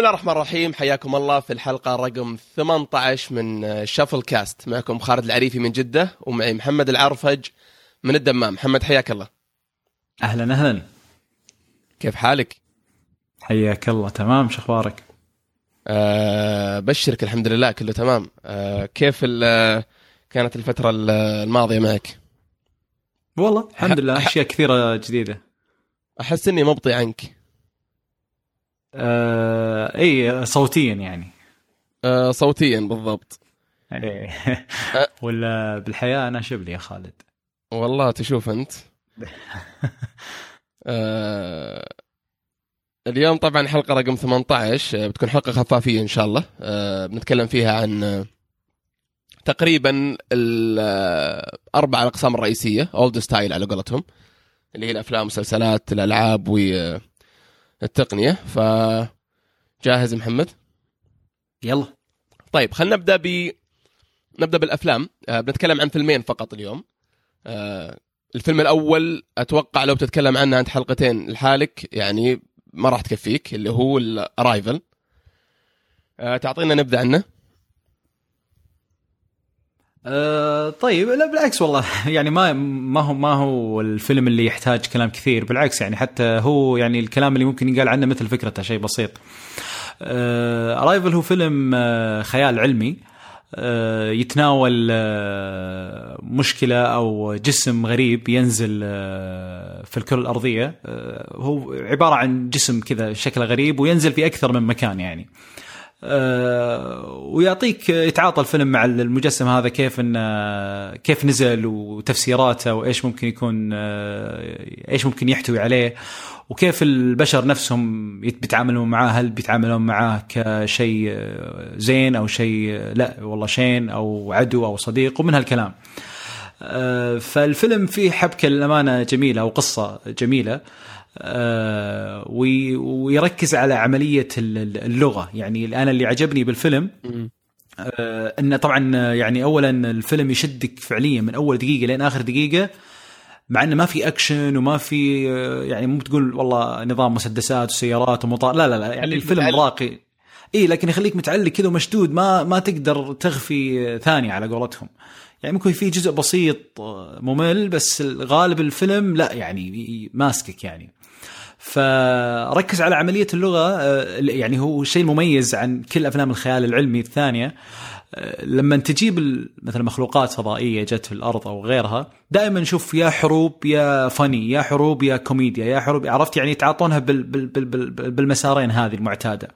بسم الله الرحمن الرحيم. حياكم الله في الحلقة رقم 18 من شافل كاست معكم خالد العريفي من جدة ومعي محمد العرفج من الدمام. محمد حياك الله. أهلا أهلا. كيف حالك؟ حياك الله. تمام شو أخبارك؟ أه بشرك الحمد لله كله تمام. أه كيف ال- كانت الفترة ال- الماضية معك؟ والله الحمد لله أشياء كثيرة جديدة. أحس إني مبطي عنك. آه اي صوتيا يعني. أه صوتيا بالضبط. إيه. ولا بالحياة أنا شبلي يا خالد. والله تشوف أنت. أه اليوم طبعا حلقة رقم 18 آه، بتكون حلقة خفافية إن شاء الله. أه بنتكلم فيها عن آه، تقريبا الأربع الأقسام الرئيسية أولد ستايل على قولتهم اللي هي الأفلام والمسلسلات الألعاب والتقنية فجاهز محمد؟ يلا. طيب خلينا نبدأ ب نبدأ بالأفلام. آه بنتكلم عن فيلمين فقط اليوم. آه الفيلم الأول أتوقع لو بتتكلم عنه انت حلقتين لحالك يعني ما راح تكفيك اللي هو ال Arrival آه تعطينا نبدا عنه. آه طيب لا بالعكس والله. يعني ما ما هو ما هو الفيلم اللي يحتاج كلام كثير. بالعكس يعني حتى هو يعني الكلام اللي ممكن يقال عنه مثل فكرته شيء بسيط. ارايفل هو فيلم آه خيال علمي. آه يتناول آه مشكلة أو جسم غريب ينزل آه في الكرة الأرضية. آه هو عبارة عن جسم كذا شكله غريب وينزل في أكثر من مكان يعني. آه، ويعطيك يتعاطى الفيلم مع المجسم هذا كيف انه كيف نزل وتفسيراته وإيش ممكن يكون آه، إيش ممكن يحتوي عليه وكيف البشر نفسهم يت- بيتعاملون معاه هل بيتعاملون معاه كشيء آه، زين أو شيء آه، لا والله شين أو عدو أو صديق ومن هالكلام. آه، فالفيلم فيه حبكة للأمانة جميلة وقصه جميلة. آه، ويركز على عملية ال- ال- اللغة. يعني أنا اللي عجبني بالفيلم آه، إنه طبعا آه، يعني اولا الفيلم يشدك فعليا من أول دقيقة لين آخر دقيقة مع إنه ما في أكشن وما في آه، يعني مو تقول والله نظام مسدسات وسيارات ومطار لا لا لا يعني الفيلم. راقي. اي لكن يخليك متعلق كذا ومشدود ما ما تقدر تغفي ثانية على قولتهم. يعني ممكن في جزء بسيط آه، ممل بس غالب الفيلم لا يعني ماسكك يعني. فركز على عملية اللغة آه، يعني هو الشيء المميز عن كل أفلام الخيال العلمي الثانية. آه، لما تجيب مثلا مخلوقات فضائية جت في الأرض أو غيرها دائما نشوف يا حروب يا فني يا حروب يا كوميديا يا حروب عرفت؟ يعني يتعاطونها بال بال بال بال بالمسارين هذه المعتادة.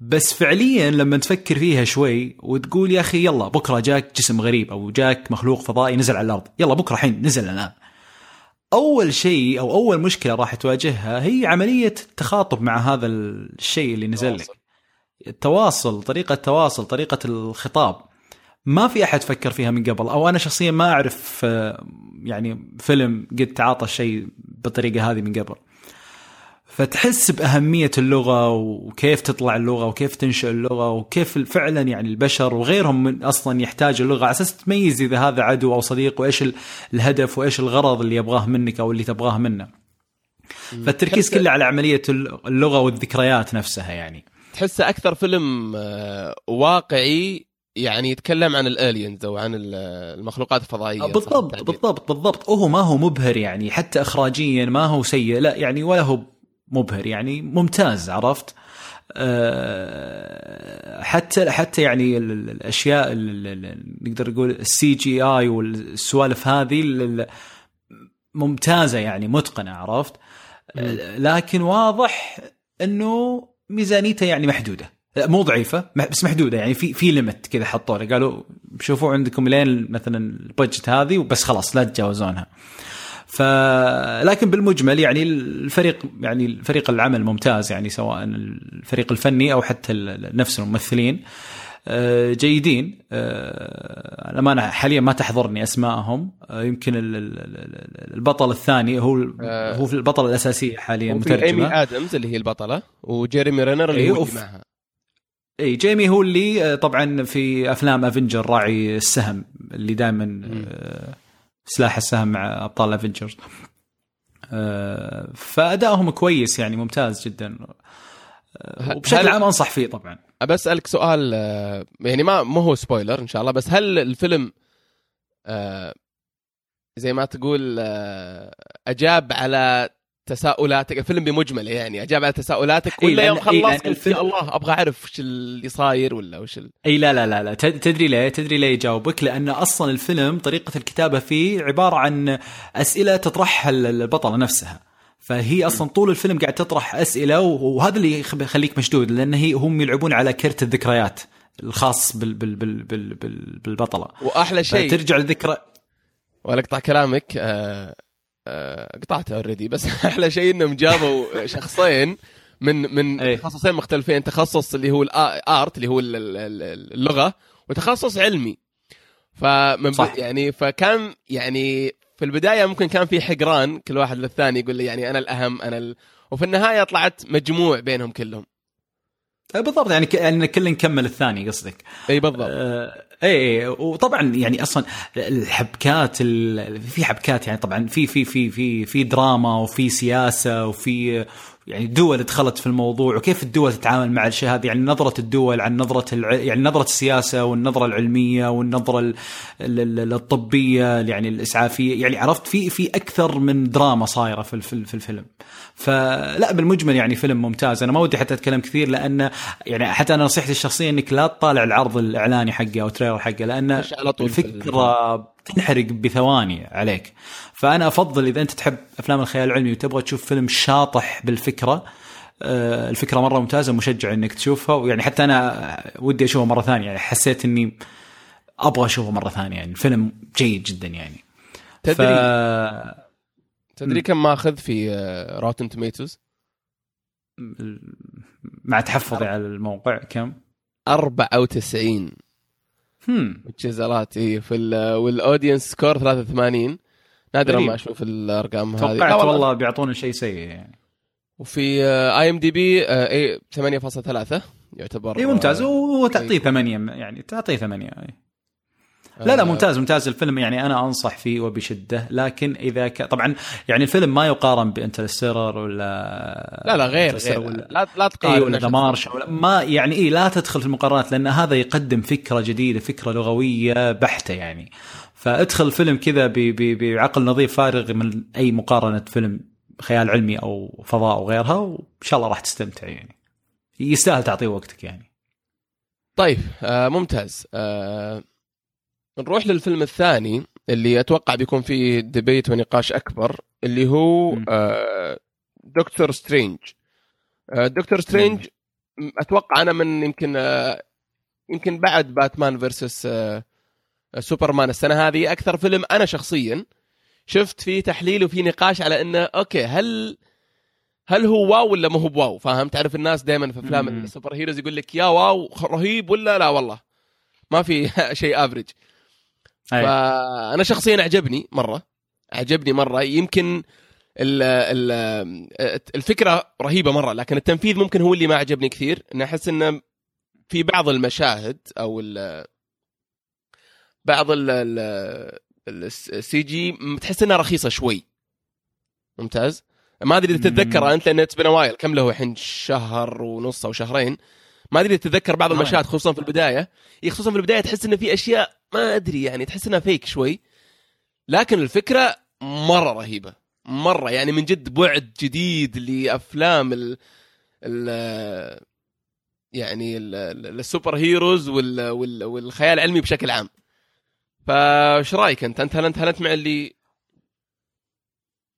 بس فعليا لما تفكر فيها شوي وتقول يا أخي يلا بكرة جاك جسم غريب أو جاك مخلوق فضائي نزل على الأرض يلا بكرة الحين نزل الآن. أول شيء أو أول مشكلة راح تواجهها هي عملية التخاطب مع هذا الشيء اللي نزل لك. التواصل. طريقة التواصل طريقة الخطاب. ما في أحد فكر فيها من قبل أو أنا شخصيا ما أعرف آه، يعني فيلم قد تعاطى الشيء بالطريقة هذه من قبل. فتحس بأهمية اللغة وكيف تطلع اللغة وكيف تنشأ اللغة وكيف فعلا يعني البشر وغيرهم من أصلا يحتاج اللغة على أساس تميز إذا هذا عدو أو صديق وإيش ال- الهدف وإيش الغرض اللي يبغاه منك أو اللي تبغاه منه. فالتركيز كله على عملية اللغة والذكريات نفسها يعني. تحسه أكثر فيلم آه واقعي يعني يتكلم عن ال aliens أو عن ال- المخلوقات الفضائية صح بالضبط. بالضبط بالضبط وهو ما هو مبهر يعني حتى إخراجيا ما هو سيء لا يعني ولا هو مبهر يعني ممتاز عرفت؟ أه حتى حتى يعني ال- ال- الأشياء ال- ال- ال- نقدر نقول ال CGI والسوالف هذه ممتازة يعني متقنة عرفت؟ أه لكن واضح إنه ميزانيته يعني محدودة. مو ضعيفة بس محدودة يعني في في ليمت كذا حطوا له قالوا شوفوا عندكم لين مثلا البادجت هذه وبس خلاص لا تتجاوزونها. ف لكن بالمجمل يعني الفريق يعني الفريق العمل ممتاز يعني سواء الفريق الفني أو حتى نفس الممثلين. آه، جيدين. آه، الأمانة حاليا ما تحضرني أسمائهم. آه، يمكن ال- ال- ال- البطل الثاني هو آه، هو في البطلة الأساسية حاليا ايمي مترجمة. آدمز اللي هي البطلة وجيريمي رينر اللي أيوه، هو معها. إي جيمي هو اللي طبعا في أفلام Avengers راعي السهم اللي دائما سلاح السهم مع أبطال Avengers فادائهم كويس يعني ممتاز جدا. آه، وبشكل عام أنصح فيه طبعا. بسالك سؤال آه، يعني ما مو هو spoiler إن شاء الله بس هل الفيلم آه، زي ما تقول آه، أجاب على تساؤلاتك الفيلم بمجمله يعني أجاب على تساؤلاتك إيه، ولا لأن- يوم إيه، خلص لأن قلت يا الفيلم- الله أبغى أعرف وش اللي صاير ولا وش ال... إي لا لا لا لا تد- تدري ليه تدري ليه يجاوبك؟ لأن أصلا الفيلم طريقة الكتابة فيه عبارة عن أسئلة تطرحها ال- البطلة نفسها. فهي أصلا طول الفيلم قاعد تطرح أسئلة وهذا اللي يخ- يخليك مشدود لأن هي هم يلعبون على كرت الذكريات الخاص بال بال بال بال بال بالبطلة. وأحلى شيء ترجع لذكرى ولا اقطع كلامك آه، قطعته already بس أحلى شيء إنهم جابوا شخصين من من إيه. تخصصين مختلفين تخصص اللي هو الآرت اللي هو ال- ال- ال- اللغة وتخصص علمي فمن صح. يعني فكان يعني في البداية ممكن كان في حقران كل واحد للثاني يقول لي يعني أنا الأهم أنا ال... وفي النهاية طلعت مجموع بينهم كلهم آه، بالضبط يعني يعني كل نكمل الثاني قصدك. إي بالضبط. آه، إي وطبعا يعني أصلا الحبكات ال- في حبكات يعني طبعا في في في في في دراما وفي سياسة وفي يعني دول دخلت في الموضوع وكيف الدول تتعامل مع الشيء هذا؟ يعني نظرة الدول عن نظرة الع... يعني نظرة السياسة والنظرة العلمية والنظرة ال- ال- ال- الطبية يعني الإسعافية يعني عرفت في في أكثر من دراما صايرة في الف- في الفيلم. فلا بالمجمل يعني فيلم ممتاز. أنا ما ودي حتى أتكلم كثير لأن يعني حتى أنا نصيحتي الشخصية إنك لا تطالع العرض الإعلاني حقه أو تريلر حقه لأن الفكرة تنحرق بثواني عليك. فأنا أفضل إذا أنت تحب أفلام الخيال العلمي وتبغى تشوف فيلم شاطح بالفكرة آه، الفكرة مرة ممتازة مشجع إنك تشوفها. ويعني حتى أنا ودي اشوفها مرة ثانية يعني حسيت إني أبغى أشوفه مرة ثانية يعني الفيلم جيد جدا يعني. تدري ف... تدري كم ماخذ في آه، روتن توميتوز مع تحفظي على الموقع كم؟ 94 هم. مجزرات اي في ال- والاودينس سكور 83 نادرا. ما أشوف الأرقام هذه. توقعت والله بيعطونا شيء سيء. يعني وفي اي ام دي بي اي 8.3 يعتبر اي ممتاز. آه، وتعطيه ثمانية يعني تعطيه ثمانية أي. لا لا آه، ممتاز ممتاز. الفيلم يعني أنا أنصح فيه وبشدة لكن إذا ك... طبعا يعني الفيلم ما يقارن بانترستيلر ولا لا لا غير, غير. ولا لا لا تقارن ولا ذا مارش ولا ما يعني اي لا تدخل في المقارنات لأن هذا يقدم فكرة جديدة فكرة لغوية بحتة يعني. فادخل فيلم كذا ب- ب- بعقل نظيف فارغ من أي مقارنة فيلم خيال علمي أو فضاء أو غيرها وإن شاء الله راح تستمتع يعني. يستاهل تعطيه وقتك يعني. طيب آه ممتاز. آه نروح للفيلم الثاني اللي أتوقع بيكون فيه ديبيت ونقاش أكبر اللي هو. آه Doctor Strange آه Doctor Strange م- أتوقع أنا من يمكن آه يمكن بعد Batman versus Superman السنة هذه أكثر فيلم أنا شخصيا شفت فيه تحليل وفيه نقاش على إنه okay هل هل هو wow ولا ما هو ب wow؟ فاهم؟ تعرف الناس دائما في أفلام. ال superheroes يقول لك يا wow رهيب ولا لا؟ والله ما في شيء average أي. فأنا شخصيا عجبني مرة. عجبني مرة. يمكن ال ال الفكرة رهيبة مرة لكن التنفيذ ممكن هو اللي ما عجبني كثير. ان أحس إنه في بعض المشاهد أو ال بعض ال CG تحس إنها رخيصة شوي. ممتاز؟ ما أدري إذا تتذكر أنت لأن it's been a while كم له الحين؟ شهر ونص أو شهرين. ما أدري تتذكر بعض. المشاهد خصوصا في البداية. إيه، خصوصا في البداية تحس إنه في أشياء ما أدري يعني تحس إنها fake شوي. لكن الفكرة مرة رهيبة. مرة يعني من جد بعد جديد لأفلام ال ال يعني ال- ال- السوبر هيروز وال وال والخيال العلمي بشكل عام. فايش رأيك أنت؟ أنت هل انت هل أنت مع اللي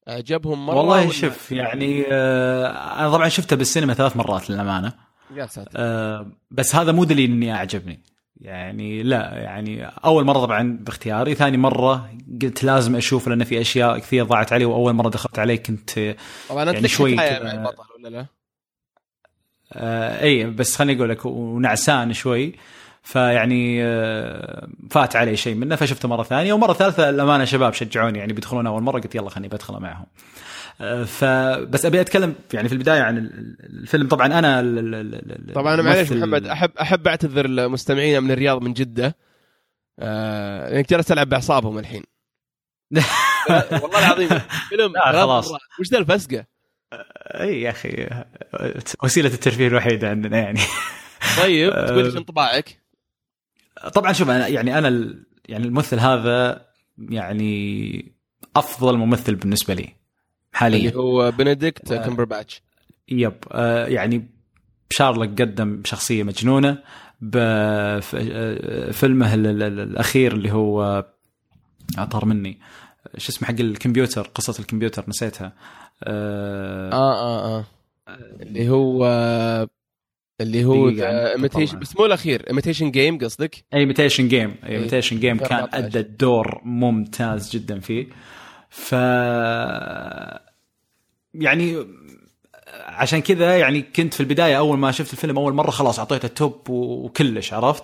أعجبهم مرة والله شوف يعني آه أنا طبعا شفته بالسينما ثلاث مرات للأمانة. يا ساتر. آه بس هذا مو دليل إني أعجبني. يعني لا يعني أول مرة طبعا باختياري ثاني مرة قلت لازم أشوفه لأن في أشياء كثير ضاعت علي وأول مرة دخلت عليه كنت طبعا أنت يعني شوي مع البطل ولا لا؟ آه اي بس خليني أقول لك ونعسان شوي. فيعني آه فات علي شيء منه فشفته مرة ثانية ومرة ثالثة الامانه شباب شجعوني يعني بيدخلون أول مرة قلت يلا خليني بدخله معهم. آه، فبس أبي أتكلم يعني في البداية عن ال- الفيلم. طبعا أنا طبعا معليش الممثل- محمد احب أحب أعتذر لمستمعينا من الرياض من جدة. آه لانك جالس تلعب بأعصابهم الحين. والله العظيم. فيلم خلاص. وش ذا الفسقة؟ أي يا أخي وسيلة الترفيه الوحيدة عندنا يعني. طيب تقول لي انطباعك؟ طبعا شوف أنا يعني أنا يعني الممثل هذا يعني أفضل ممثل بالنسبة لي. حاليا. اللي هو بنديكت آه. كمبرباتش يب. آه يعني شارلوك قدم شخصية مجنونة بفيلمه الأخير اللي هو عطر مني. شو اسمه حق الكمبيوتر قصة الكمبيوتر نسيتها. آه آه آه آه. اللي هو اللي هو ايميتيشن. بس مو الأخير ايميتيشن جيم قصدك؟ ايميتيشن جيم ايميتيشن جيم كان 14. أدى الدور ممتاز جدا فيه. ف يعني عشان كذا يعني كنت في البداية أول ما شفت الفيلم أول مرة خلاص أعطيته ال top وكلش عرفت؟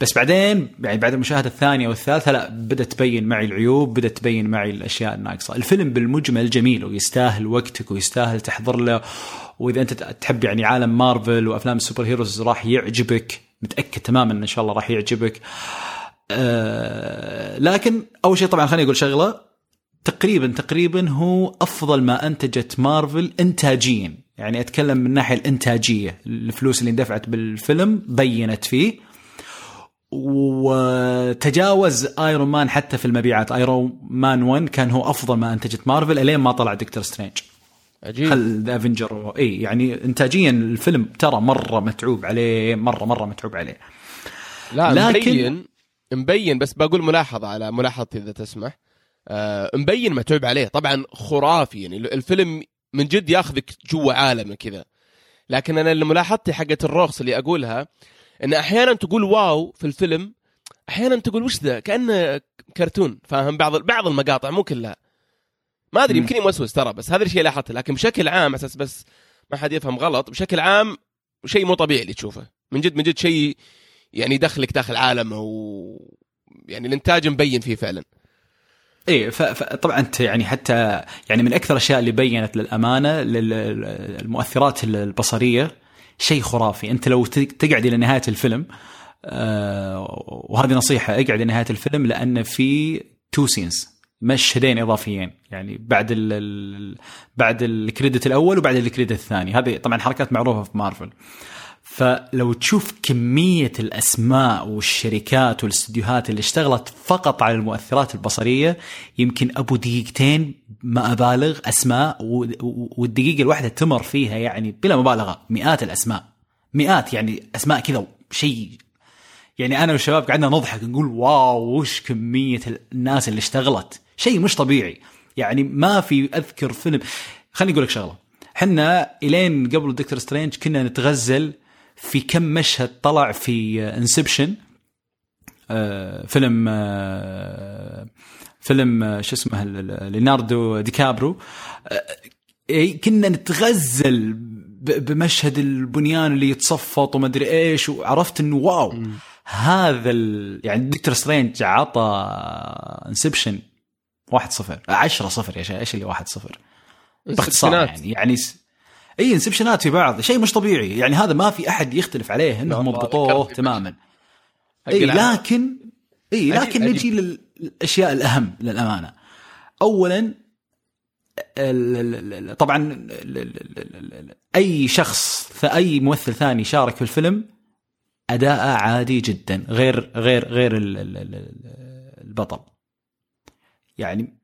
بس بعدين يعني بعد المشاهدة الثانية والثالثة لا بدأت تبين معي العيوب بدأت تبين معي الأشياء الناقصة. الفيلم بالمجمل جميل ويستاهل وقتك ويستاهل تحضر له. وإذا أنت تحب يعني عالم مارفل وأفلام ال superheroes راح يعجبك. متأكد تماما إن شاء الله راح يعجبك. آه لكن أول شيء طبعا خليني أقول شغلة. تقريبا تقريبا هو أفضل ما أنتجت مارفل انتاجيا. يعني أتكلم من الناحيه الإنتاجية. الفلوس اللي اندفعت بالفيلم بينت فيه. وتجاوز Iron Man حتى في المبيعات. Iron Man 1 كان هو أفضل ما أنتجت مارفل إلين ما طلع Doctor Strange. عجيب. خل ذا Avengers إي يعني انتاجيا الفيلم ترى مرة متعوب عليه مرة مرة متعوب عليه. لا لكن- مبين مبين بس بقول ملاحظة على ملاحظتي إذا تسمح. مبين متعوب عليه. طبعا خرافي يعني الفيلم من جد ياخذك جوا عالمه كذا. لكن أنا اللي ملاحظتي حقت الرخص اللي أقولها إن أحيانا تقول واو في الفيلم أحيانا تقول وش ذا؟ كأنه كرتون فاهم؟ بعض بعض المقاطع مو كلها. ما أدري. يمكن موسوس ترى بس هذا الشيء لاحظته. لكن بشكل عام أساس بس ما حد يفهم غلط بشكل عام شيء مو طبيعي اللي تشوفه. من جد من جد شيء يعني يدخلك داخل عالمه و يعني الإنتاج مبين فيه فعلا. إيه فطبعا أنت يعني حتى يعني من أكثر الأشياء اللي بينت للأمانة للمؤثرات البصرية شيء خرافي. أنت لو تقعد إلى نهاية الفيلم آه وهذه نصيحة اقعد إلى نهاية الفيلم لأن في two scenes مشهدين إضافيين يعني بعد ال ال بعد الكريدت الأول وبعد الكريدت الثاني. هذه طبعا حركات معروفة في مارفل. فلو تشوف كمية الأسماء والشركات والاستديوهات اللي اشتغلت فقط على المؤثرات البصرية يمكن أبو دقيقتين ما أبالغ أسماء والدقيقة الواحدة تمر فيها يعني بلا مبالغة مئات الأسماء. مئات يعني أسماء كذا شيء يعني أنا والشباب قعدنا نضحك نقول واو وش كمية الناس اللي اشتغلت؟ شيء مش طبيعي. يعني ما في أذكر فيلم. خليني أقول لك شغلة. حنا إلين قبل Doctor Strange كنا نتغزل في كم مشهد طلع في Inception فيلم آه، فيلم آه، شو اسمه ليوناردو دي كابرو آه، كنا نتغزل بمشهد البنيان اللي يتصفط وما أدري إيش وعرفت إنه wow هذا ال... يعني دكتور سترينج عطى انسبشن 1 0 10 0 يا شيخ إيش اللي 1 0 باختصار. يعني يعني س... اي انسبشنات في بعض شيء مش طبيعي يعني هذا ما في احد يختلف عليه انهم ضبطوه تماما اي. لكن اي لكن عجيب. نجي للاشياء الاهم للامانه اولا طبعا اي شخص اي ممثل ثاني شارك في الفيلم اداءه عادي جدا غير غير غير ال- ال- ال- البطل يعني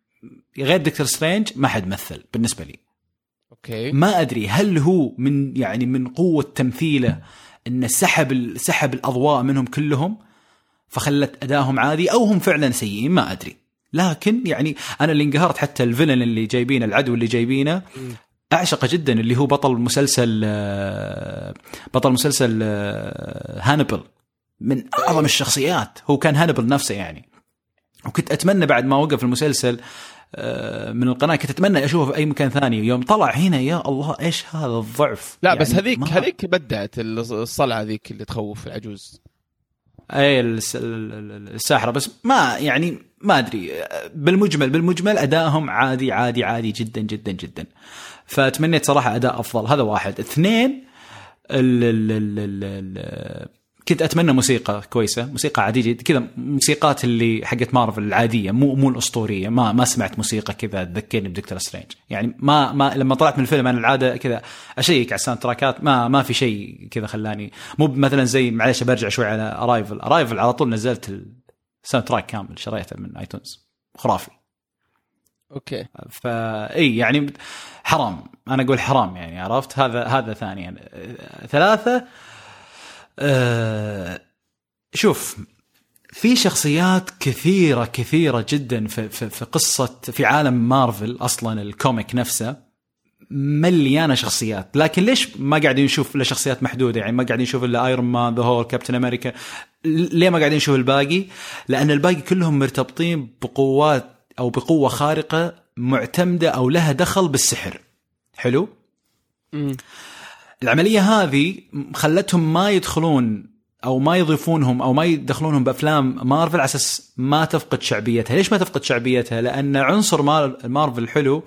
غير دكتور سترينج ما حد مثل بالنسبة لي okay. ما أدري هل هو من يعني من قوة تمثيله إنه سحب سحب الأضواء منهم كلهم فخلت ادائهم عادي أو هم فعلا سيئين؟ ما أدري. لكن يعني أنا اللي انقهرت حتى ال villain اللي جايبينه العدو اللي جايبينه اعشقه جدا اللي هو بطل مسلسل آه، بطل مسلسل آه، هانبل. من أعظم الشخصيات. هو كان هانبل نفسه يعني. وكنت أتمنى بعد ما وقف المسلسل من القناة كنت اتمنى أشوفه في أي مكان ثاني. يوم طلع هنا يا الله إيش هذا الضعف؟ لا يعني بس هذيك ما- هذيك بدعت الصلعه ذيك اللي تخوف العجوز. أي الس- ال- ال- الساحرة. بس ما يعني ما أدري. بالمجمل بالمجمل أدائهم عادي عادي عادي جدا جدا جدا. فتمنيت صراحة أداء أفضل. هذا واحد. اثنين ال ال ال ال كنت أتمنى موسيقى كويسة موسيقى عادية جدا كذا موسيقات اللي حقت مارفل العادية مو مو الأسطورية ما ما سمعت موسيقى كذا تذكرني بدكتور سترينج. يعني ما ما لما طلعت من الفيلم أنا العادة كذا أشيك على ال sound track ات ما ما في شيء كذا خلاني مو مثلا زي معلش برجع شوي على ارايفل ارايفل على طول نزلت ال sound track كامل شريته من آيتونز خرافي. okay. فاي يعني حرام. أنا أقول حرام يعني عرفت؟ هذا هذا ثانيا. ثلاثة أه شوف في شخصيات كثيرة كثيرة جدا في, في, في قصة في عالم مارفل أصلا ال comic نفسه مليانة شخصيات. لكن ليش ما قاعدين نشوف إلا شخصيات محدودة؟ يعني ما قاعدين نشوف إلا ايرون مان ذا هولك كابتن أمريكا ليه ما قاعدين نشوف الباقي؟ لأن الباقي كلهم مرتبطين بقوات أو بقوة خارقة معتمدة أو لها دخل بالسحر. حلو؟ مم. العملية هذه خلتهم ما يدخلون أو ما يضيفونهم أو ما يدخلونهم بأفلام مارفل على أساس ما تفقد شعبيتها، ليش ما تفقد شعبيتها؟ لأن عنصر مارفل حلو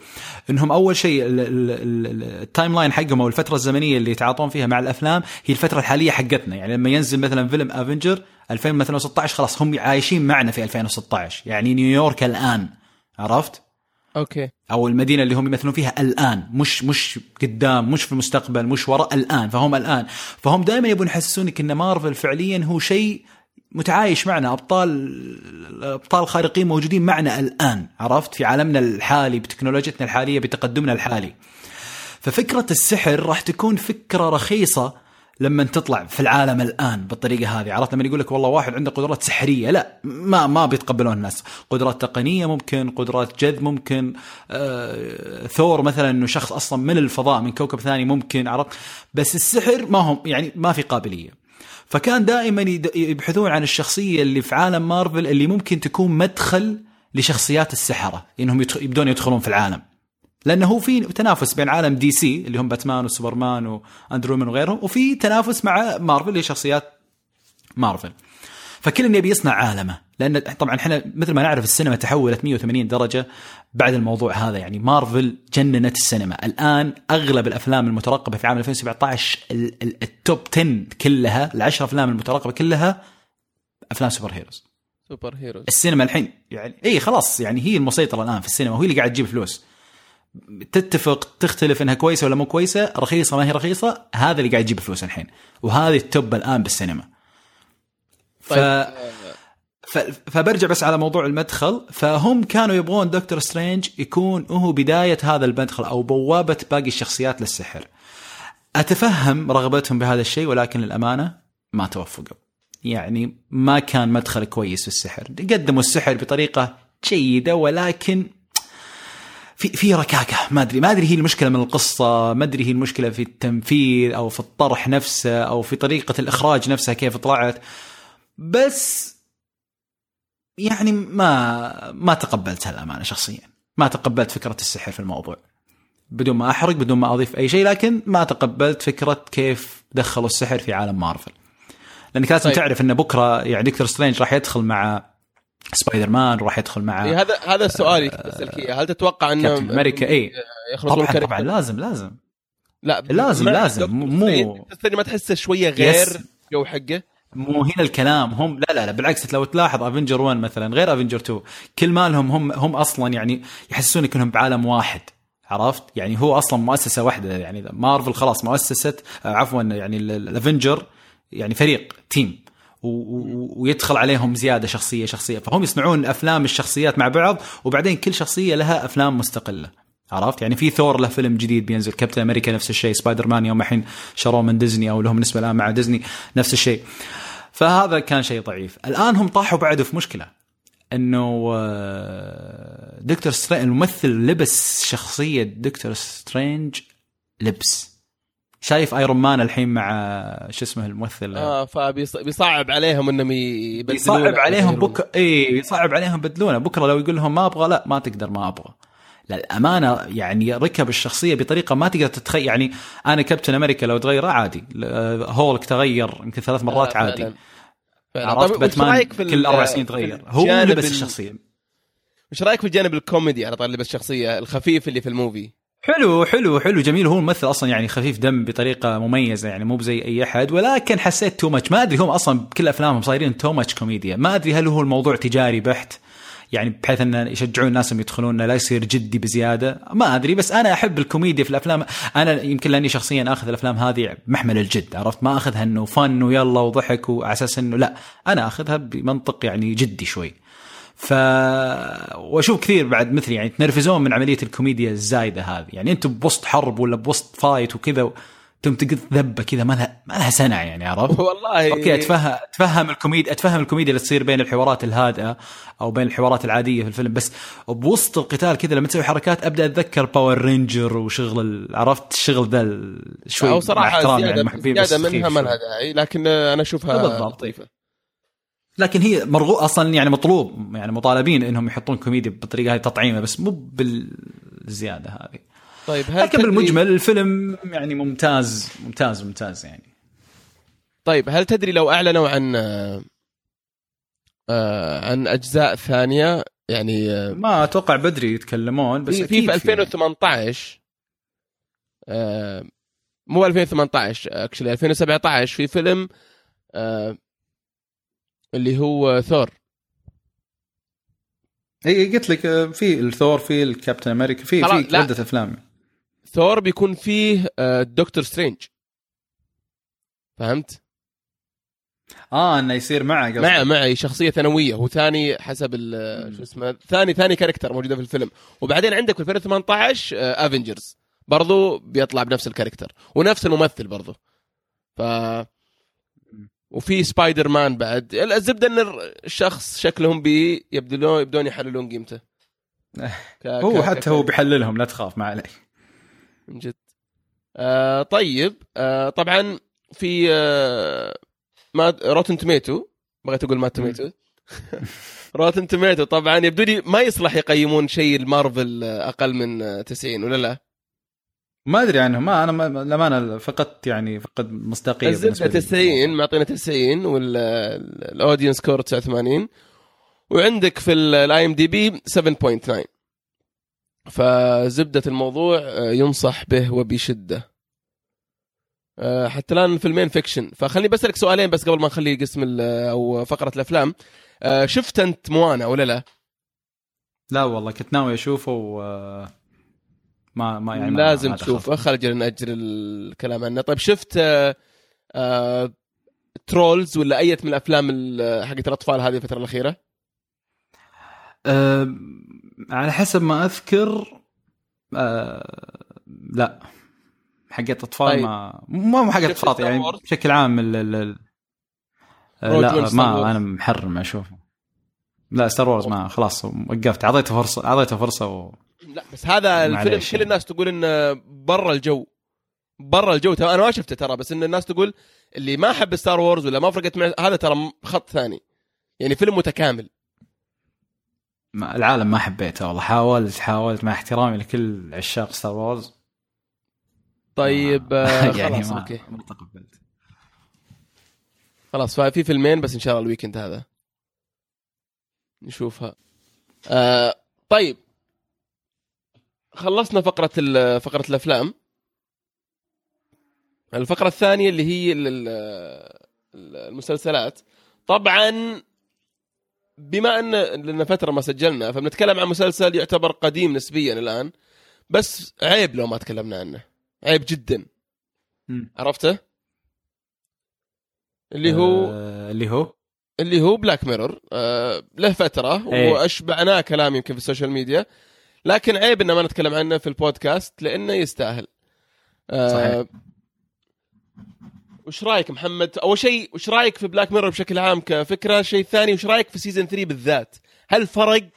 إنهم أول شيء ال timeline حقهم أو الفترة الزمنية اللي يتعاطون فيها مع الأفلام هي الفترة الحالية حقتنا، يعني لما ينزل مثلا فيلم افنجر 2016 خلاص هم عايشين معنا في 2016 يعني نيويورك الآن عرفت؟ أوكي. أو المدينة اللي هم يمثلون فيها الآن مش مش قدام مش في المستقبل مش وراء الآن فهم الآن. فهم دائما يبون يحسسونك إن مارفل فعليا هو شيء متعايش معنا ابطال أبطال خارقين موجودين معنا الآن عرفت؟ في عالمنا الحالي بتكنولوجيتنا الحالية بتقدمنا الحالي. ففكرة السحر راح تكون فكرة رخيصة لما تطلع في العالم الآن بالطريقة هذه عرفت؟ لما يقول لك والله واحد عنده قدرات سحرية لا ما ما بيتقبلون الناس. قدرات تقنية ممكن قدرات جذب ممكن آه ثور مثلا إنه شخص أصلا من الفضاء من كوكب ثاني ممكن عرفت؟ بس السحر ما هم يعني ما في قابلية. فكان دائما يبحثون عن الشخصية اللي في عالم مارفل اللي ممكن تكون مدخل لشخصيات السحرة إنهم يبدون يدخلون في العالم. لأنه هو في تنافس بين عالم دي سي اللي هم باتمان وسوبرمان ووندر وومن وغيرهم وفي تنافس مع مارفل اللي شخصيات مارفل. فكل يبي يصنع عالمه لأن طبعا إحنا مثل ما نعرف السينما تحولت 180 درجة بعد الموضوع هذا يعني مارفل جننت السينما. الآن أغلب الأفلام المترقبة في عام 2017 ال top 10 كلها العشر أفلام المترقبة كلها أفلام super heroes. super heroes. السينما الحين يعني اي خلاص يعني هي المسيطرة الآن في السينما وهي اللي قاعد تجيب فلوس. تتفق تختلف إنها كويسة ولا مو كويسة رخيصة ما هي رخيصة هذا اللي قاعد يجيب فلوس الحين. وهذه ال top الآن بالسينما. ف... طيب ف... فبرجع بس على موضوع المدخل. فهم كانوا يبغون دكتور سترينج يكون هو بداية هذا المدخل أو بوابة باقي الشخصيات للسحر. أتفهم رغبتهم بهذا الشيء ولكن للأمانة ما توفقوا. يعني ما كان مدخل كويس في السحر. قدموا السحر بطريقة جيدة ولكن في في ركاكة. ما ادري ما أدري هي المشكلة من القصة ما أدري هي المشكلة في التنفيذ أو في الطرح نفسه أو في طريقة الإخراج نفسها كيف طلعت. بس يعني ما ما تقبلتها الامانه شخصيا. ما تقبلت فكرة السحر في الموضوع. بدون ما أحرق بدون ما أضيف أي شيء لكن ما تقبلت فكرة كيف دخلوا السحر في عالم مارفل. لانك لازم طيب. تعرف إن بكرة يعني دكتور سترينج راح يدخل مع سبايدر مان راح يدخل مع إيه هذا هذا السؤال بسالك إياه. هل تتوقع انه كابتن أمريكا؟ اي طبعا؟ طبعا لازم لازم. لا لازم- لازم. مو- ما تحسه شوية غير. جو حقه. مو هنا الكلام. هم لا لا لا بالعكس لو تلاحظ افنجر 1 مثلا غير افنجر 2 كل مالهم هم هم أصلا يعني يحسونك إنهم بعالم واحد. عرفت؟ يعني هو أصلا مؤسسة واحدة. يعني مارفل خلاص مؤسسه آه، عفوا يعني ال- ال- الافنجر يعني فريق team ويدخل عليهم زيادة شخصية شخصية. فهم يصنعون أفلام الشخصيات مع بعض وبعدين كل شخصية لها أفلام مستقلة. عرفت؟ يعني في ثور له فيلم جديد بينزل كابتن أمريكا نفس الشيء سبايدر مان يوم الحين شروه من ديزني أو لهم نسبة الآن مع ديزني نفس الشيء. فهذا كان شيء ضعيف. الآن هم طاحوا بعده في مشكلة إنه آه، دكتور سترينج الممثل لبس شخصية دكتور سترينج لبس. شايف ايرون مان الحين مع شو اسمه الممثل؟ آه فبيصعب عليهم إنهم يبدلون يصعب عليهم بكرة اي يصعب عليهم بدلونه بكرة لو يقول لهم ما أبغى لا ما تقدر ما أبغى. للأمانة يعني ركب الشخصية بطريقة ما تقدر تتخيل. يعني أنا كابتن أمريكا لو تغيره عادي. هولك تغير يمكن ثلاث مرات عادي. عرفت طيب وش باتمان كل أربع سنين تغير؟ هو لبس ال- الشخصية. وش رأيك في الجانب الكوميدي على طول لبس الشخصية الخفيف اللي في ال movie؟ حلو حلو حلو جميل. هو ممثل أصلا يعني خفيف دم بطريقة مميزة يعني مو بزي أي أحد. ولكن حسيت too much ما أدري هم أصلا بكل أفلامهم صايرين too much كوميديا ما أدري هل هو الموضوع تجاري بحت يعني بحيث أن يشجعون الناس إنهم يدخلون لا يصير جدي بزيادة. ما أدري بس أنا أحب الكوميديا في الأفلام. أنا يمكن لأني شخصيا آخذ الأفلام هذه بمحمل الجد عرفت؟ ما أخذها إنه فن ويلا وضحك وعلى أساس إنه لا أنا أخذها بمنطق يعني جدي شوي. ف واشوف كثير بعد مثلي يعني يتنرفزون من عملية الكوميديا الزايدة هذه. يعني أنتم بوسط حرب ولا بوسط fight وكذا ثم تقط ذبة كذا ما لها ما لها سنع يعني عرفت؟ والله. okay اتفهم أتفهم الكوميديا أتفهم الكوميديا اللي تصير بين الحوارات الهادئة أو بين الحوارات العادية في الفيلم بس بوسط القتال كذا لما تسوي حركات أبدأ أتذكر باور رينجر وشغل عرفت؟ الشغل ذا شوي أو صراحة زياده, يعني زيادة منها ما لها داعي لكن أنا أشوفها لطيفة. لكن هي مرغوب أصلا يعني مطلوب يعني مطالبين إنهم يحطون كوميديا بالطريقة هذه تطعيمة بس مو بالزيادة هذه. طيب هل لكن بالمجمل الفيلم يعني ممتاز ممتاز ممتاز يعني. طيب هل تدري لو أعلنوا عن آه عن أجزاء ثانية؟ يعني آه ما أتوقع بدري يتكلمون بس في في 2018 آه مو 2018 actually 2017 في فيلم آه اللي هو ثور. إي قلت لك آه، في الثور في الكابتن أمريكا في في عدة أفلام. ثور بيكون فيه دكتور سترينج. فهمت؟ آه إنه يصير معه قصدي معه معه شخصية ثانوية. هو ثاني حسب شو اسمه ثاني ثاني character موجودة في الفيلم. وبعدين عندك في 2018 Avengers برضو بيطلع بنفس ال character ونفس الممثل برضو. ف وفي سبايدر مان بعد. الزبدة إن الشخص شكلهم بي يبدون يبدون يحللون قيمته. هو حتى هو بيحللهم لا تخاف ما عليك. من جد. آه طيب. آه طبعا في آه ما Rotten Tomato بغيت أقول ما Tomato Rotten Tomato طبعا. يبدو لي ما يصلح يقيمون شيء المارفل أقل من 90 ولا لا؟ ما أدري عنه ما أنا للأمانة فقدت يعني فقد مصداقية الزبدة 90 معطينا 90 وال audience score 89 وعندك في ال IMDb 7.9 فزبدة الموضوع آه، ينصح به وبشدة. آه، حتى الآن فيلمين fiction. فخليني بسألك سؤالين بس قبل ما نخلي قسم أو فقرة الأفلام. آه، شفت أنت موانا ولا لا؟ لا والله كنت ناوي أشوفه و ما ما يعني لازم ما تشوفه خلينا ناجل الكلام عنه. طيب شفت آآ آآ ترولز ولا أية من الأفلام حقت الأطفال هذه الفترة الأخيرة؟ أه على حسب ما أذكر أه لا. حقت أطفال طيب. ما مو حقت أطفال يعني بشكل عام ال ال أه لا ما أنا محرم أشوفه. لا Star Wars ما خلاص وقفت. أعطيته فرصه أعطيته فرصة و... لا بس هذا الفيلم كل الناس تقول إنه برا الجو. برا الجو أنا ما شفته ترى بس إن الناس تقول اللي ما حب Star Wars ولا ما فرقت معه هذا ترى خط ثاني. يعني فيلم متكامل. ما العالم ما حبيته والله. حاولت حاولت مع احترامي لكل عشاق ستار وورز طيب آه يعني خلاص ما okay. ما تقبلت. خلاص ففي فيلمين بس إن شاء الله الويكند هذا. نشوفها. آه طيب خلصنا فقرة فقرة الأفلام. الفقرة الثانية اللي هي المسلسلات. طبعا بما أن لنا فترة ما سجلنا فبنتكلم عن مسلسل يعتبر قديم نسبيا الآن بس عيب لو ما تكلمنا عنه. عيب جدا. م. عرفته؟ اللي هو آه اللي هو؟ اللي هو Black Mirror آه له فترة أيه. واشبعناه كلام يمكن في ال social media. لكن عيب ان ما نتكلم عنه في البودكاست لأنه يستاهل. آه صحيح. وش رأيك محمد؟ أول شيء وش رأيك في Black Mirror بشكل عام كفكرة؟ شيء ثاني وش رأيك في season 3 بالذات؟ هل فرق؟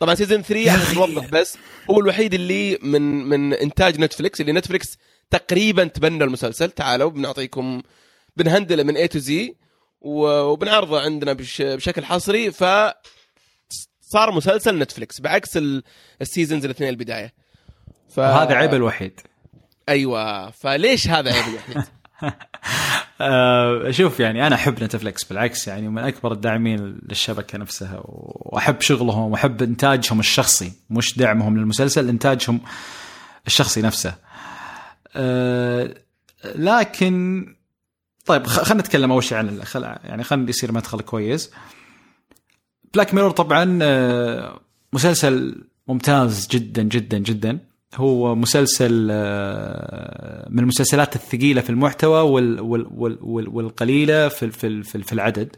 طبعا season 3 عشان نوضح بس هو الوحيد اللي من من إنتاج Netflix اللي Netflix تقريبا تبنى المسلسل. تعالوا بنعطيكم بن handle ه من A to Z وبنعرضه عندنا بشكل حصري. ف صار مسلسل Netflix بعكس ال seasons الاثنين البداية. ف... هذا عيب الوحيد. أيوه. فليش هذا عيب الوحيد؟ آه، شوف يعني أنا أحب Netflix بالعكس يعني من أكبر الداعمين للشبكة نفسها وأحب شغلهم وأحب إنتاجهم الشخصي مش دعمهم للمسلسل إنتاجهم الشخصي نفسه. أه لكن طيب خلينا نتكلم أول شيء عن خل... يعني خلينا يصير مدخل كويس. بلاك ميرور طبعا آه، مسلسل ممتاز جدا جدا جدا. هو مسلسل آه، من المسلسلات الثقيلة في المحتوى وال وال وال والقليلة في في العدد.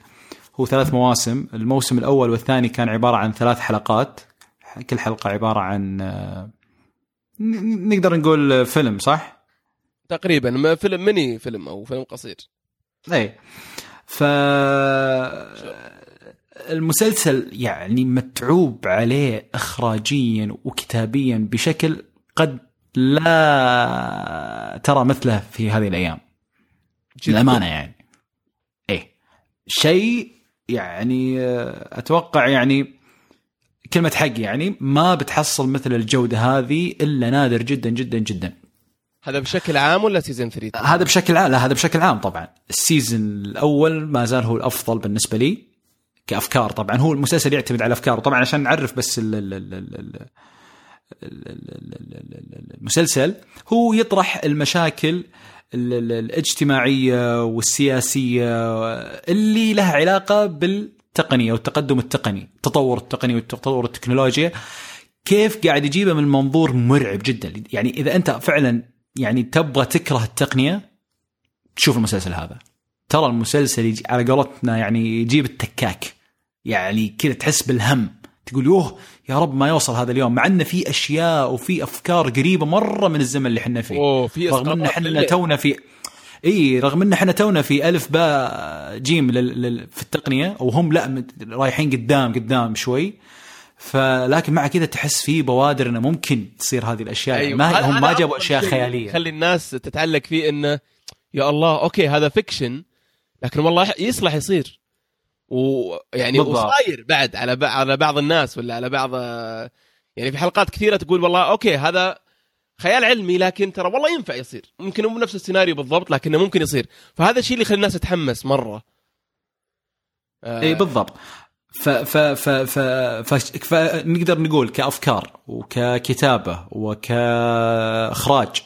هو ثلاث مواسم. الموسم الأول والثاني كان عبارة عن ثلاث حلقات. كل حلقة عبارة عن آه، نقدر نقول فيلم صح؟ تقريبا. فيلم ميني فيلم أو فيلم قصير. اي ف المسلسل يعني متعوب عليه اخراجيا وكتابيا بشكل قد لا ترى مثله في هذه الأيام. للأمانة يعني. إيه. شيء يعني أتوقع يعني كلمة حق يعني ما بتحصل مثل الجودة هذه إلا نادر جدا جدا جدا. هذا بشكل عام ولا season 3 هذا بشكل عام لا هذا بشكل عام طبعا. ال season الأول ما زال هو الأفضل بالنسبة لي. كأفكار طبعا هو المسلسل يعتمد على أفكاره طبعا عشان نعرف بس ال ال ال المسلسل هو يطرح المشاكل الاجتماعية والسياسية اللي لها علاقة بالتقنية والتقدم التقني، التطور التقني والتطور التكنولوجيا كيف قاعد يجيبه من منظور مرعب جدا، يعني إذا أنت فعلا يعني تبغى تكره التقنية تشوف المسلسل هذا. ترى المسلسل على قولتنا يعني يجيب التكاك. يعني كذا تحس بالهم. تقول يوه يا رب ما يوصل هذا اليوم مع انه في أشياء وفي أفكار قريبة مرة من الزمن اللي إحنا فيه. أوه في رغم إن إحنا تونا في اي رغم إن إحنا تونا في ألف باء جيم لل... في التقنية وهم لا رايحين قدام قدام شوي. فلكن مع كذا تحس في بوادر إنه ممكن تصير هذه الأشياء. أيوة. ما هم ما جابوا أشياء خيالية. خلي الناس تتعلق فيه إنه يا الله okay هذا fiction لكن والله يصلح يصير. ويعني وصاير بعد على على بعض الناس ولا على بعض يعني في حلقات كثيرة تقول والله okay هذا خيال علمي لكن ترى والله ينفع يصير. ممكن مو نفس السيناريو بالضبط لكنه ممكن يصير. فهذا الشيء اللي يخلي الناس تتحمس مرة. آه. اي بالضبط. ف ف ف ف ف فنقدر نقول كأفكار وككتابة وكإخراج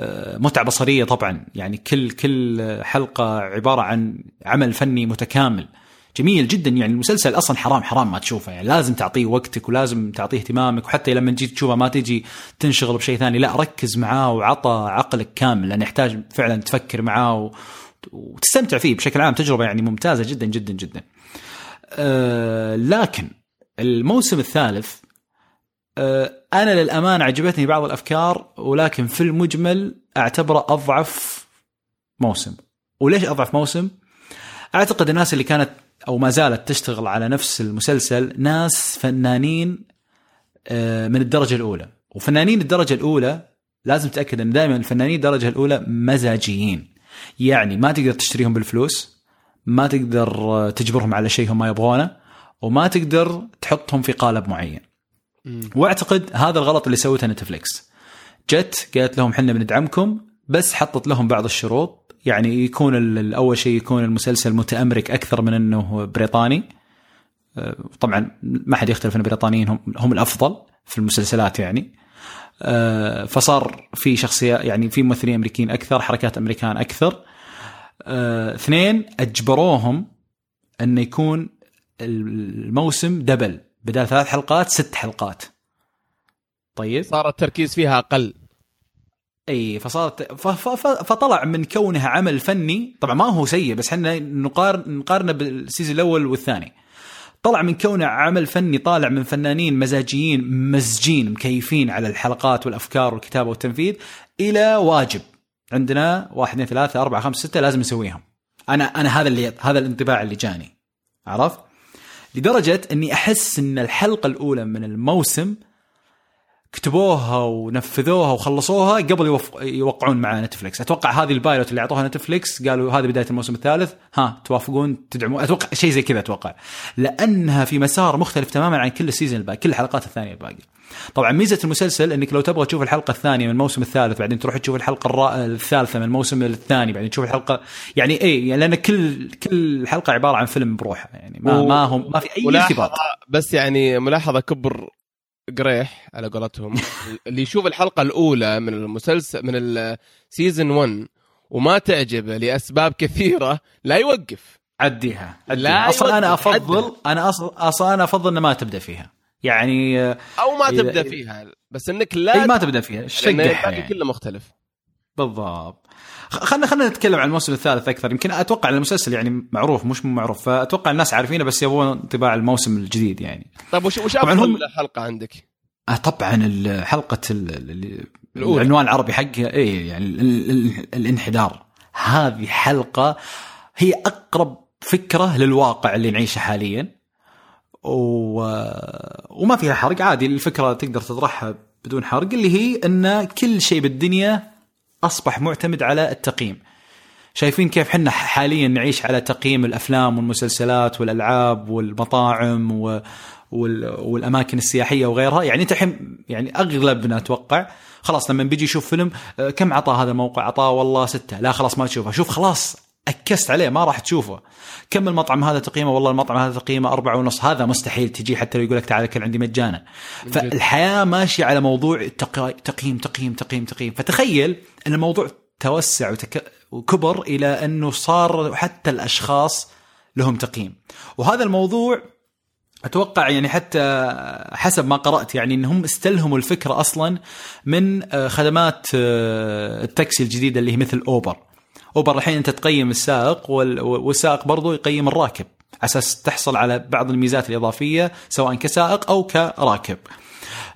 آه، متعة بصرية طبعا. يعني كل كل حلقة عبارة عن عمل فني متكامل. جميل جدا يعني المسلسل أصلا حرام حرام ما تشوفه يعني لازم تعطيه وقتك ولازم تعطيه اهتمامك وحتى لما تجي تشوفه ما تجي تنشغل بشيء ثاني لا ركز معاه وعطى عقلك كامل لأنه يحتاج فعلا تفكر معاه. وتستمتع فيه بشكل عام تجربة يعني ممتازة جدا جدا جدا. أه لكن الموسم الثالث أه أنا للامانه عجبتني بعض الأفكار ولكن في المجمل أعتبره أضعف موسم. وليش أضعف موسم؟ أعتقد الناس اللي كانت أو ما زالت تشتغل على نفس المسلسل ناس فنانين آه، من الدرجة الأولى. وفنانين الدرجة الأولى لازم تتأكد إن دائما الفنانين الدرجة الأولى مزاجيين. يعني ما تقدر تشتريهم بالفلوس ما تقدر تجبرهم على شيء هم ما يبغونه وما تقدر تحطهم في قالب معين. وأعتقد هذا الغلط اللي سوته نتفليكس. جت قالت لهم إحنا بندعمكم بس حطت لهم بعض الشروط يعني يكون أول شيء يكون المسلسل متأمرك أكثر من إنه بريطاني. آه، طبعا ما حد يختلف إن البريطانيين هم هم الأفضل في المسلسلات يعني. آه، فصار في شخصيه يعني في ممثلين أمريكيين أكثر حركات أمريكان أكثر. آه، اثنين أجبروهم انه يكون الموسم double بدل ثلاث حلقات ست حلقات. طيب؟ صار التركيز فيها أقل. إي فصارت فطلع من كونها عمل فني طبعا ما هو سيء بس إحنا نقارن نقارنه بال season الأول والثاني طلع من كونه عمل فني طالع من فنانين مزاجيين مزجين مكيفين على الحلقات والأفكار والكتابة والتنفيذ إلى واجب عندنا واحد اثنين ثلاثة أربعة خمسة ستة لازم نسويهم. أنا أنا هذا اللي هذا الانطباع اللي جاني. عرفت؟ لدرجة إني أحس إن الحلقة الأولى من الموسم كتبوها ونفذوها وخلصوها قبل يوقعون مع Netflix أتوقع هذه ال pilot اللي أعطوها Netflix قالوا هذه بداية الموسم الثالث. ها توافقون؟ تدعمون؟ أتوقع شيء زي كذا أتوقع. لأنها في مسار مختلف تماما عن كل ال season الباقي كل الحلقات الثانية الباقية. طبعا ميزة المسلسل إنك لو تبغى تشوف الحلقة الثانية من الموسم الثالث بعدين تروح تشوف الحلقة الرا... الثالثة من الموسم الثاني بعدين تشوف الحلقة يعني إيه يعني لأن كل كل حلقة عبارة عن فيلم بروحه يعني ما و... ما هم ما في أي ارتباط بس يعني ملاحظة كبر قريح على قولتهم. اللي يشوف الحلقة الأولى من المسلسل من ال season 1 وما تعجبه لأسباب كثيرة لا يوقف. عديها, عديها. لا أصلا أنا افضل. أنا أصلا أصلا أنا أفضل ان ما تبدأ فيها. يعني أو ما تبدأ فيها بس إنك لا ما تبدأ فيها. الباقي يعني. كله مختلف. بالضبط. خ- خلنا خلنا نتكلم عن الموسم الثالث أكثر يمكن أتوقع إن المسلسل يعني معروف مش مو معروف فأتوقع الناس عارفينه بس يبغون انطباع الموسم الجديد يعني طيب وش وش أفضل هم- حلقة عندك؟ آه طبعا حلقة ال-. العنوان العربي حقها اي يعني ال- ال- ال- الانحدار هذه حلقة هي أقرب فكرة للواقع اللي نعيشه حاليا و... وما فيها حرق عادي الفكرة تقدر تطرحها بدون حرق اللي هي إن كل شيء بالدنيا أصبح معتمد على التقييم. شايفين كيف حنا حاليا نعيش على تقييم الأفلام والمسلسلات والألعاب والمطاعم و... وال... والأماكن السياحية وغيرها. يعني أنت الحين يعني أغلبنا أتوقع خلاص لما بيجي يشوف فيلم آه، كم عطى هذا الموقع؟ عطاه والله ستة. لا خلاص ما تشوفه. شوف خلاص أكست عليه ما راح تشوفه. كم المطعم هذا تقييمه؟ والله المطعم هذا تقييمه أربعة ونص. هذا مستحيل تجي حتى لو يقول لك تعال كل عندي مجانا. فالحياة ماشية على موضوع تق- تقييم تقييم تقييم تقييم. فتخيل إن الموضوع توسع وتك... وكبر إلى إنه صار حتى الأشخاص لهم تقييم. وهذا الموضوع أتوقع يعني حتى حسب ما قرأت يعني انهم استلهموا الفكرة أصلا من آه، خدمات آه، التاكسي الجديدة اللي هي مثل أوبر. اوبر الحين أنت تقيم السائق وال- والسائق برضو يقيم الراكب على أساس تحصل على بعض الميزات الإضافية سواء كسائق أو كراكب.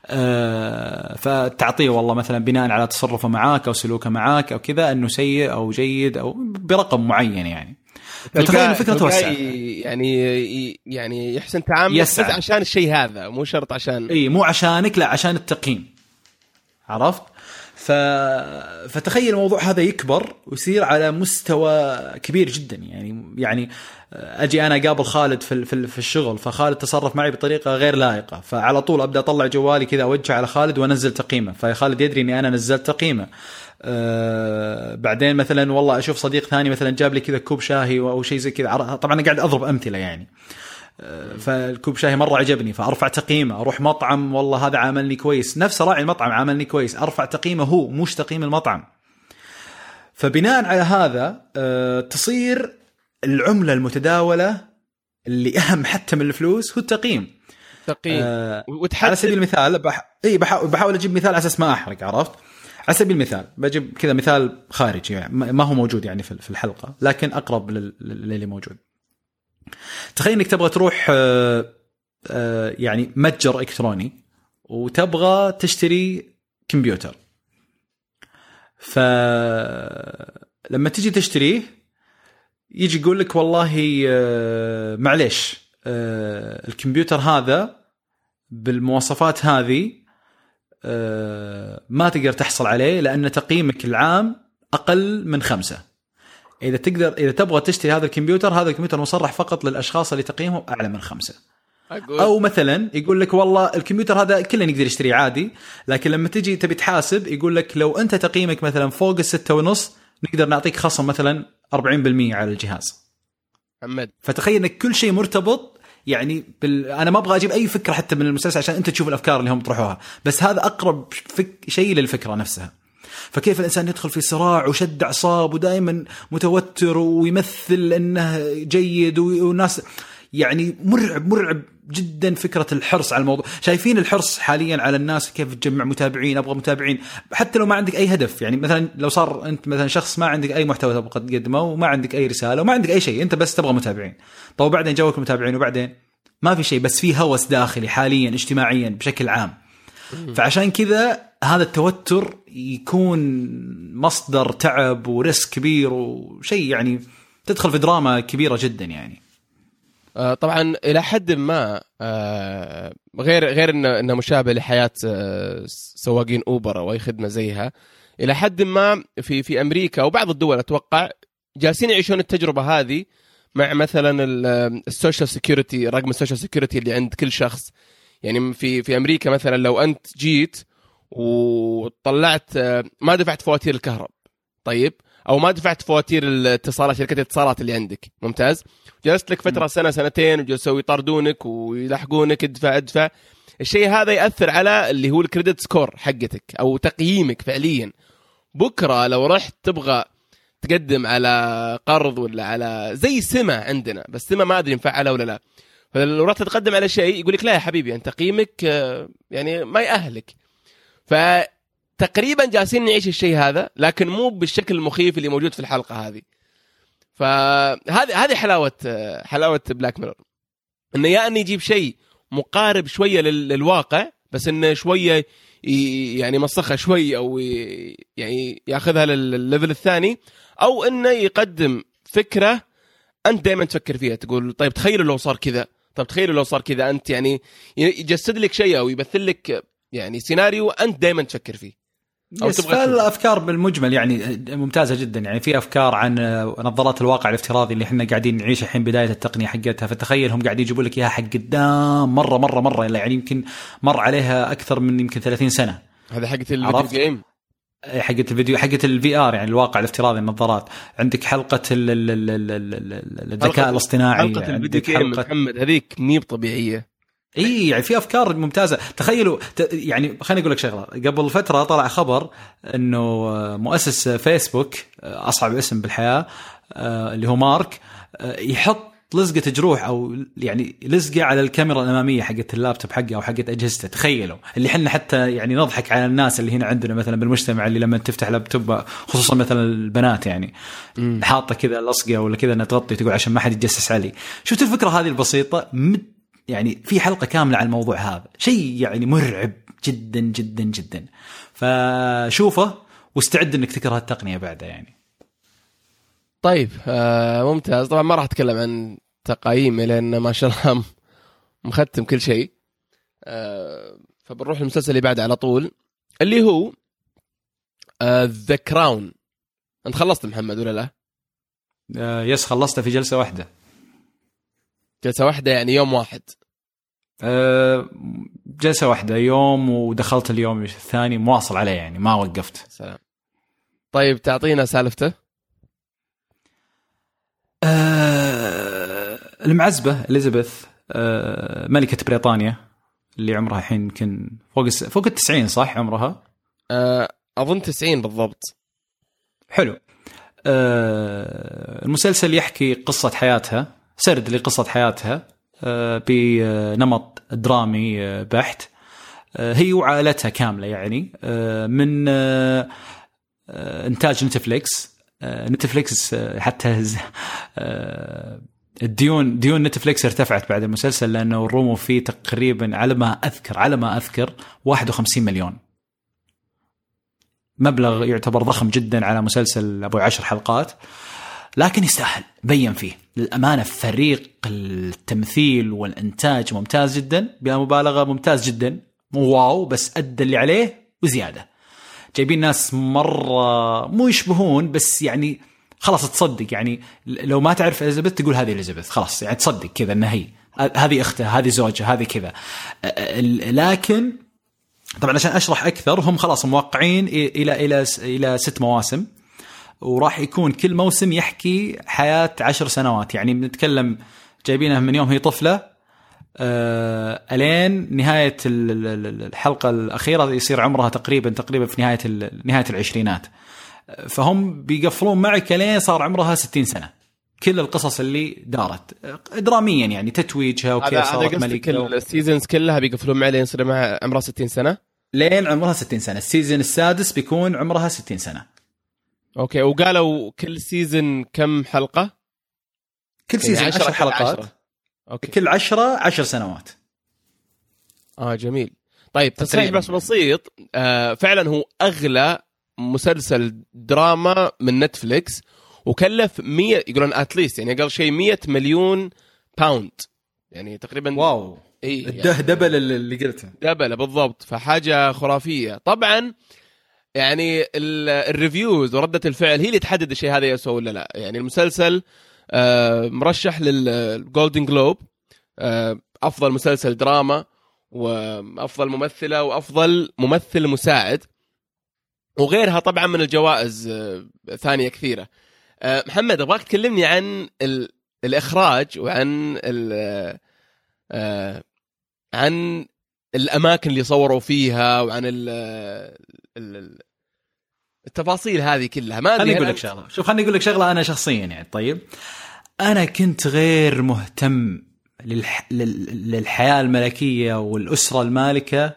آه، فتعطيه والله مثلا بناء على تصرفه معاك أو سلوكه معاك أو كذا أنه سيء أو جيد أو برقم معين يعني. تلقاه- الفكرة تلقاه توسع يعني يعني يحسن تعامل بس. عشان الشيء هذا مو شرط عشان إي مو عشانك لا عشان التقييم. عرفت؟ ف... فتخيل الموضوع هذا يكبر ويصير على مستوى كبير جدا. يعني يعني أجي أنا اقابل خالد في في في الشغل فخالد تصرف معي بطريقة غير لائقة. فعلى طول أبدأ أطلع جوالي كذا أوجه على خالد وأنزل تقييمه. فخالد يدري إني أنا نزلت تقييمه. آه بعدين مثلا والله أشوف صديق ثاني مثلا جاب لي كذا كوب شاهي أو شيء زي كذا. طبعا أنا قاعد أضرب أمثلة يعني. فالكوب شاي مرة عجبني فأرفع تقييمه أروح مطعم والله هذا عاملني كويس. نفس راعي المطعم عاملني كويس. أرفع تقييمه هو مش تقييم المطعم. فبناء على هذا آه، تصير العملة المتداولة اللي أهم حتى من الفلوس هو التقييم. تقييم. آه، على سبيل المثال بح... إي بحاول, بحاول أجيب مثال على أساس ما أحرق عرفت؟ على سبيل المثال بجيب كذا مثال خارجي يعني ما هو موجود يعني في الحلقة لكن أقرب لل- لل- للي موجود. تخيل إنك تبغى تروح آه، آه، يعني متجر إلكتروني وتبغى تشتري كمبيوتر. فلما تجي تشتريه يجي يقول لك والله آه، معليش الكمبيوتر هذا بالمواصفات هذه ما تقدر تحصل عليه لأن تقييمك العام أقل من خمسة. إذا تقدر إذا تبغى تشتري هذا الكمبيوتر هذا الكمبيوتر مصرح فقط للأشخاص اللي تقييمهم أعلى من خمسة. أقول أو مثلا يقول لك والله الكمبيوتر هذا كله يقدر يشتريه عادي لكن لما تجي تبي تحاسب يقول لك لو أنت تقييمك مثلا فوق الستة ونص نقدر نعطيك خصم مثلا 40% على الجهاز. محمد فتخيل إنك كل شيء مرتبط يعني بال... أنا ما أبغى أجيب أي فكرة حتى من المسلسل عشان أنت تشوف الأفكار اللي هم طرحوها بس هذا أقرب فك... شيء للفكرة نفسها فكيف الإنسان يدخل في صراع وشد أعصاب ودائما متوتر ويمثل إنه جيد و- والناس يعني مرعب مرعب جدا فكرة الحرص على الموضوع. شايفين الحرص حاليا على الناس كيف تجمع متابعين أبغى متابعين حتى لو ما عندك أي هدف. يعني مثلا لو صار أنت مثلا شخص ما عندك أي محتوى تبغى تقدمه وما عندك أي رسالة وما عندك أي شيء أنت بس تبغى متابعين. طيب وبعدين جوك متابعين وبعدين ما في شيء بس في هوس داخلي حاليا اجتماعيا بشكل عام. فعشان كذا هذا التوتر يكون مصدر تعب و risk كبير وشيء يعني تدخل في دراما كبيرة جدا يعني. آه، طبعا إلى حد ما آه، غير غير إنه مشابه لحياة آه، سواقين أوبر أو أي خدمة زيها. إلى حد ما في في أمريكا وبعض الدول أتوقع جالسين يعيشون التجربة هذه مع مثلا ال- ال social security رقم ال social security اللي عند كل شخص. يعني في في أمريكا مثلا لو أنت جيت وطلعت آه، ما دفعت فواتير الكهرب. طيب؟ أو ما دفعت فواتير الاتصالات شركة الاتصالات اللي عندك. ممتاز؟ جلست لك فترة سنة سنتين وجلسوا يطردونك ويلحقونك ادفع ادفع. الشيء هذا يأثر على اللي هو ال credit score حقتك أو تقييمك فعليا. بكرة لو رحت تبغى تقدم على قرض ولا على زي سمة عندنا بس سمة ما أدري مفعلة ولا لا. فلو رحت تقدم على شيء يقول لك لا يا حبيبي أنت تقييمك آه، يعني ما يأهلك. فتقريبا جالسين نعيش الشيء هذا لكن مو بالشكل المخيف اللي موجود في الحلقة هذه. فهذه هذه حلاوة حلاوة بلاك ميرور إنه يعني إنه يجيب شيء مقارب شوية لل- للواقع بس إنه شوية يعني مسخها شوي أو يعني ياخذها للل level الثاني أو إنه يقدم فكرة أنت دائما تفكر فيها تقول طيب تخيلوا لو صار كذا طيب تخيلوا لو صار كذا أنت يعني يجسد لك شيء أو يمثل لك يعني سيناريو أنت دائما تفكر فيه. yes تبغى تشوف. فالأفكار بالمجمل يعني ممتازة جدا. يعني في أفكار عن نظارات الواقع الافتراضي اللي إحنا قاعدين نعيش الحين بداية التقنية حقتها. فتخيل هم قاعدين يجيبوا لك إياها حق قدام مرة مرة مرة. يعني يمكن مر عليها أكثر من يمكن 30 سنة. هذا حقت الفيديو؟ game حقت الفيديو حقت ال VR يعني الواقع الافتراضي النظارات. عندك حلقة ال- ال- ال- ال- ال- ال- الذكاء الاصطناعي حلقة ال video game محمد هذيك ميب طبيعية. إي يعني في أفكار ممتازة. تخيلوا. يعني خليني أقول لك شغلة. قبل فترة طلع خبر إنه مؤسس فيسبوك أصعب اسم بالحياة آه، اللي هو مارك آه، يحط لزقة جروح أو يعني لزقة على الكاميرا الأمامية حقت اللابتوب حقه أو حقت أجهزته. تخيلوا. اللي إحنا حتى يعني نضحك على الناس اللي هنا عندنا مثلا بالمجتمع اللي لما تفتح لابتوب خصوصا مثلا البنات يعني. حاطة كذا لصقة ولا كذا إنها تغطي تقول عشان ما حد يتجسس علي. شفت الفكرة هذه البسيطة؟ مد يعني في حلقة كاملة على الموضوع هذا. شيء يعني مرعب جدا جدا جدا. فشوفه واستعد إنك تكره التقنيه بعده يعني. طيب آه ممتاز. طبعا ما راح أتكلم عن تقايمي لأن ما شاء الله مختم كل شيء. آه فبنروح للمسلسل اللي بعده على طول اللي هو The Crown أنت خلصت محمد ولا لا؟ آه، yes خلصته في جلسة واحدة. جلسة واحدة يعني يوم واحد. آه، جلسة واحدة يوم ودخلت اليوم الثاني مواصل عليه يعني ما وقفت. سلام. طيب تعطينا سالفته. آه، المعزبة إليزابيث آه، ملكة بريطانيا اللي عمرها الحين يمكن فوق الس- فوق التسعين صح عمرها؟ آه أظن 90 بالضبط. حلو. آه، المسلسل يحكي قصة حياتها. سرد لقصة حياتها آه، بنمط درامي آه، بحت. آه، هي وعائلتها كاملة يعني. من إنتاج نتفليكس. نتفليكس حتى الديون ديون نتفليكس ارتفعت بعد المسلسل لأنه اللي رموه فيه تقريبا على ما أذكر على ما أذكر 51 مليون. مبلغ يعتبر ضخم جدا على مسلسل أبو عشر حلقات لكن يستاهل بين فيه. للأمانة فريق التمثيل والإنتاج ممتاز جدا بلا مبالغة ممتاز جدا. مو wow بس أدى اللي عليه وزيادة. جايبين ناس مرة مو يشبهون بس يعني خلاص تصدق. يعني لو ما تعرف إليزابيث تقول هذه إليزابيث خلاص يعني تصدق كذا انها هي. هذه أخته هذه زوجها هذه كذا. لكن طبعا عشان أشرح أكثر هم خلاص موقعين إلى إلى إلى ست مواسم. وراح يكون كل موسم يحكي حياة عشر سنوات. يعني بنتكلم جايبينها من يوم هي طفلة آه ألين نهاية ال- ال- الحلقة الأخيرة يصير عمرها تقريبا تقريبا في نهاية نهاية العشرينات. فهم بيقفلون معك لين صار عمرها 60 سنة. كل القصص اللي دارت. دراميا يعني تتويجها وكيف هذا صارت ملكة ال seasons كلها بيقفلون معي لين يصير معها عمرها 60 سنة؟ لين عمرها 60 سنة. ال season السادس بيكون عمرها 60 سنة. okay وقالوا كل season كم حلقة؟ كل season يعني 10 عشرة- حلقات. عشرة. okay. كل 10 10 سنوات. آه جميل. طيب تصحيح تقريباً. بس بسيط. آه فعلا هو أغلى مسلسل دراما من نتفليكس وكلف 100 يقولون at least يعني أقل شيء 100 مليون pound يعني تقريبا wow. إي يعني double اللي قلته. double بالضبط فحاجة خرافية. طبعا يعني ال- ال reviews وردة الفعل هي اللي تحدد الشيء هذا يسوى ولا لا. يعني المسلسل آه، مرشح لل Golden Globe آه، أفضل مسلسل دراما وأفضل ممثلة وأفضل ممثل مساعد وغيرها طبعا من الجوائز آه، ثانية كثيرة. محمد أبغاك تكلمني عن ال- الإخراج وعن ال- عن الأماكن اللي صوروا فيها وعن ال- التفاصيل هذه كلها ما أدري خليني أقول لك شغلة. شوف خليني أقول لك شغلة أنا شخصيا يعني طيب. أنا كنت غير مهتم للح... لل... للحياة الملكية والأسرة المالكة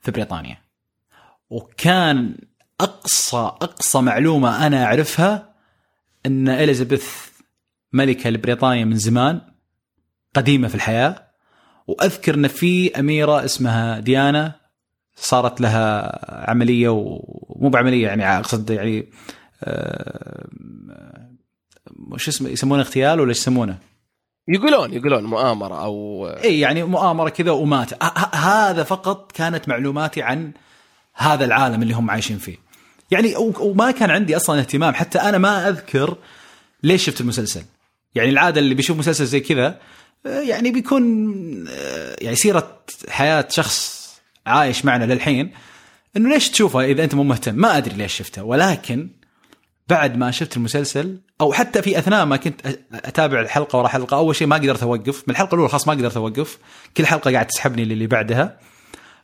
في بريطانيا. وكان أقصى أقصى معلومة أنا أعرفها إن إليزابيث ملكة لبريطانيا من زمان قديمة في الحياة. وأذكر إن في أميرة اسمها ديانا صارت لها عملية ومو بعملية يعني أقصد يعني آه، وش اسمه يسمونه اغتيال ولا إيش يسمونه؟ يقولون يقولون مؤامرة أو إي يعني مؤامرة كذا ومات. هذا فقط كانت معلوماتي عن هذا العالم اللي هم عايشين فيه. يعني وما كان عندي أصلا اهتمام حتى أنا ما أذكر ليش شفت المسلسل. يعني العادة اللي بيشوف مسلسل زي كذا آه، يعني بيكون آه، يعني سيرة حياة شخص عايش معنا للحين إنه ليش تشوفه إذا أنت مو مهتم؟ ما أدري ليش شفته. ولكن بعد ما شفت المسلسل أو حتى في أثناء ما كنت أتابع الحلقة ورا حلقة أول شيء ما قدرت أوقف. من الحلقة الأولى خلاص ما قدرت أوقف. كل حلقة قاعد تسحبني للي بعدها.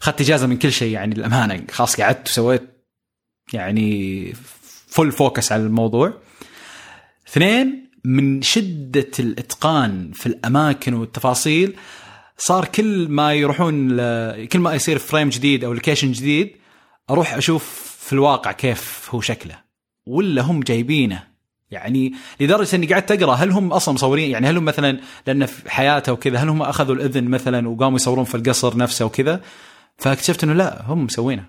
أخذت إجازة من كل شيء يعني للأمانة خلاص قعدت وسويت يعني full focus على الموضوع. اثنين من شدة الإتقان في الأماكن والتفاصيل صار كل ما يروحون ل... كل ما يصير frame جديد أو location جديد أروح أشوف في الواقع كيف هو شكله ولا هم جايبينه؟ يعني لدرجة إني قعدت أقرأ هل هم أصلا مصورين؟ يعني هل هم مثلا لأن في حياته وكذا هل هم أخذوا الإذن مثلا وقاموا يصورون في القصر نفسه وكذا؟ فاكتشفت إنه لا هم مسوينه.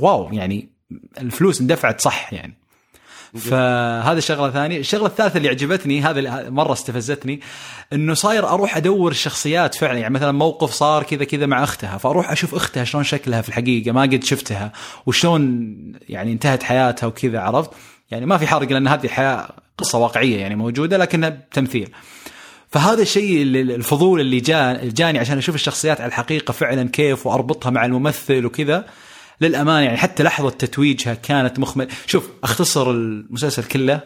wow يعني الفلوس اندفعت صح يعني. فهذا الشغله الثانية، الشغلة الثالثة اللي عجبتني هذا مرة استفزتني إنه صاير أروح أدور الشخصيات فعلا يعني مثلا موقف صار كذا كذا مع أختها فأروح أشوف أختها شلون شكلها في الحقيقة ما قد شفتها وشلون يعني انتهت حياتها وكذا عرفت؟ يعني ما في حرق لأن هذه حياه قصة واقعية يعني موجودة لكنها بتمثيل. فهذا الشيء الفضول اللي جاني عشان أشوف الشخصيات على الحقيقة فعلا كيف وأربطها مع الممثل وكذا للأمانة يعني حتى لحظة تتويجها كانت مخمل. شوف أختصر المسلسل كله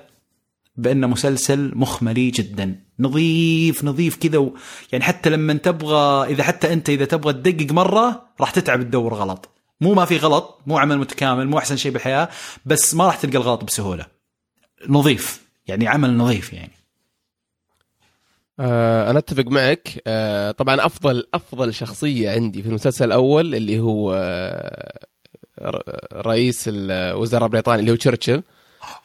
بأنه مسلسل مخملي جدا. نظيف نظيف كذا و... يعني حتى لما تبغى إذا حتى أنت إذا تبغى تدقق مرة راح تتعب تدور غلط. مو ما في غلط مو عمل متكامل مو أحسن شيء بالحياة بس ما راح تلقى الغلط بسهولة. نظيف يعني عمل نظيف يعني. آه أنا أتفق معك. آه طبعا أفضل أفضل شخصية عندي في المسلسل الأول اللي هو آه رئيس الوزراء البريطاني اللي هو تشرشل.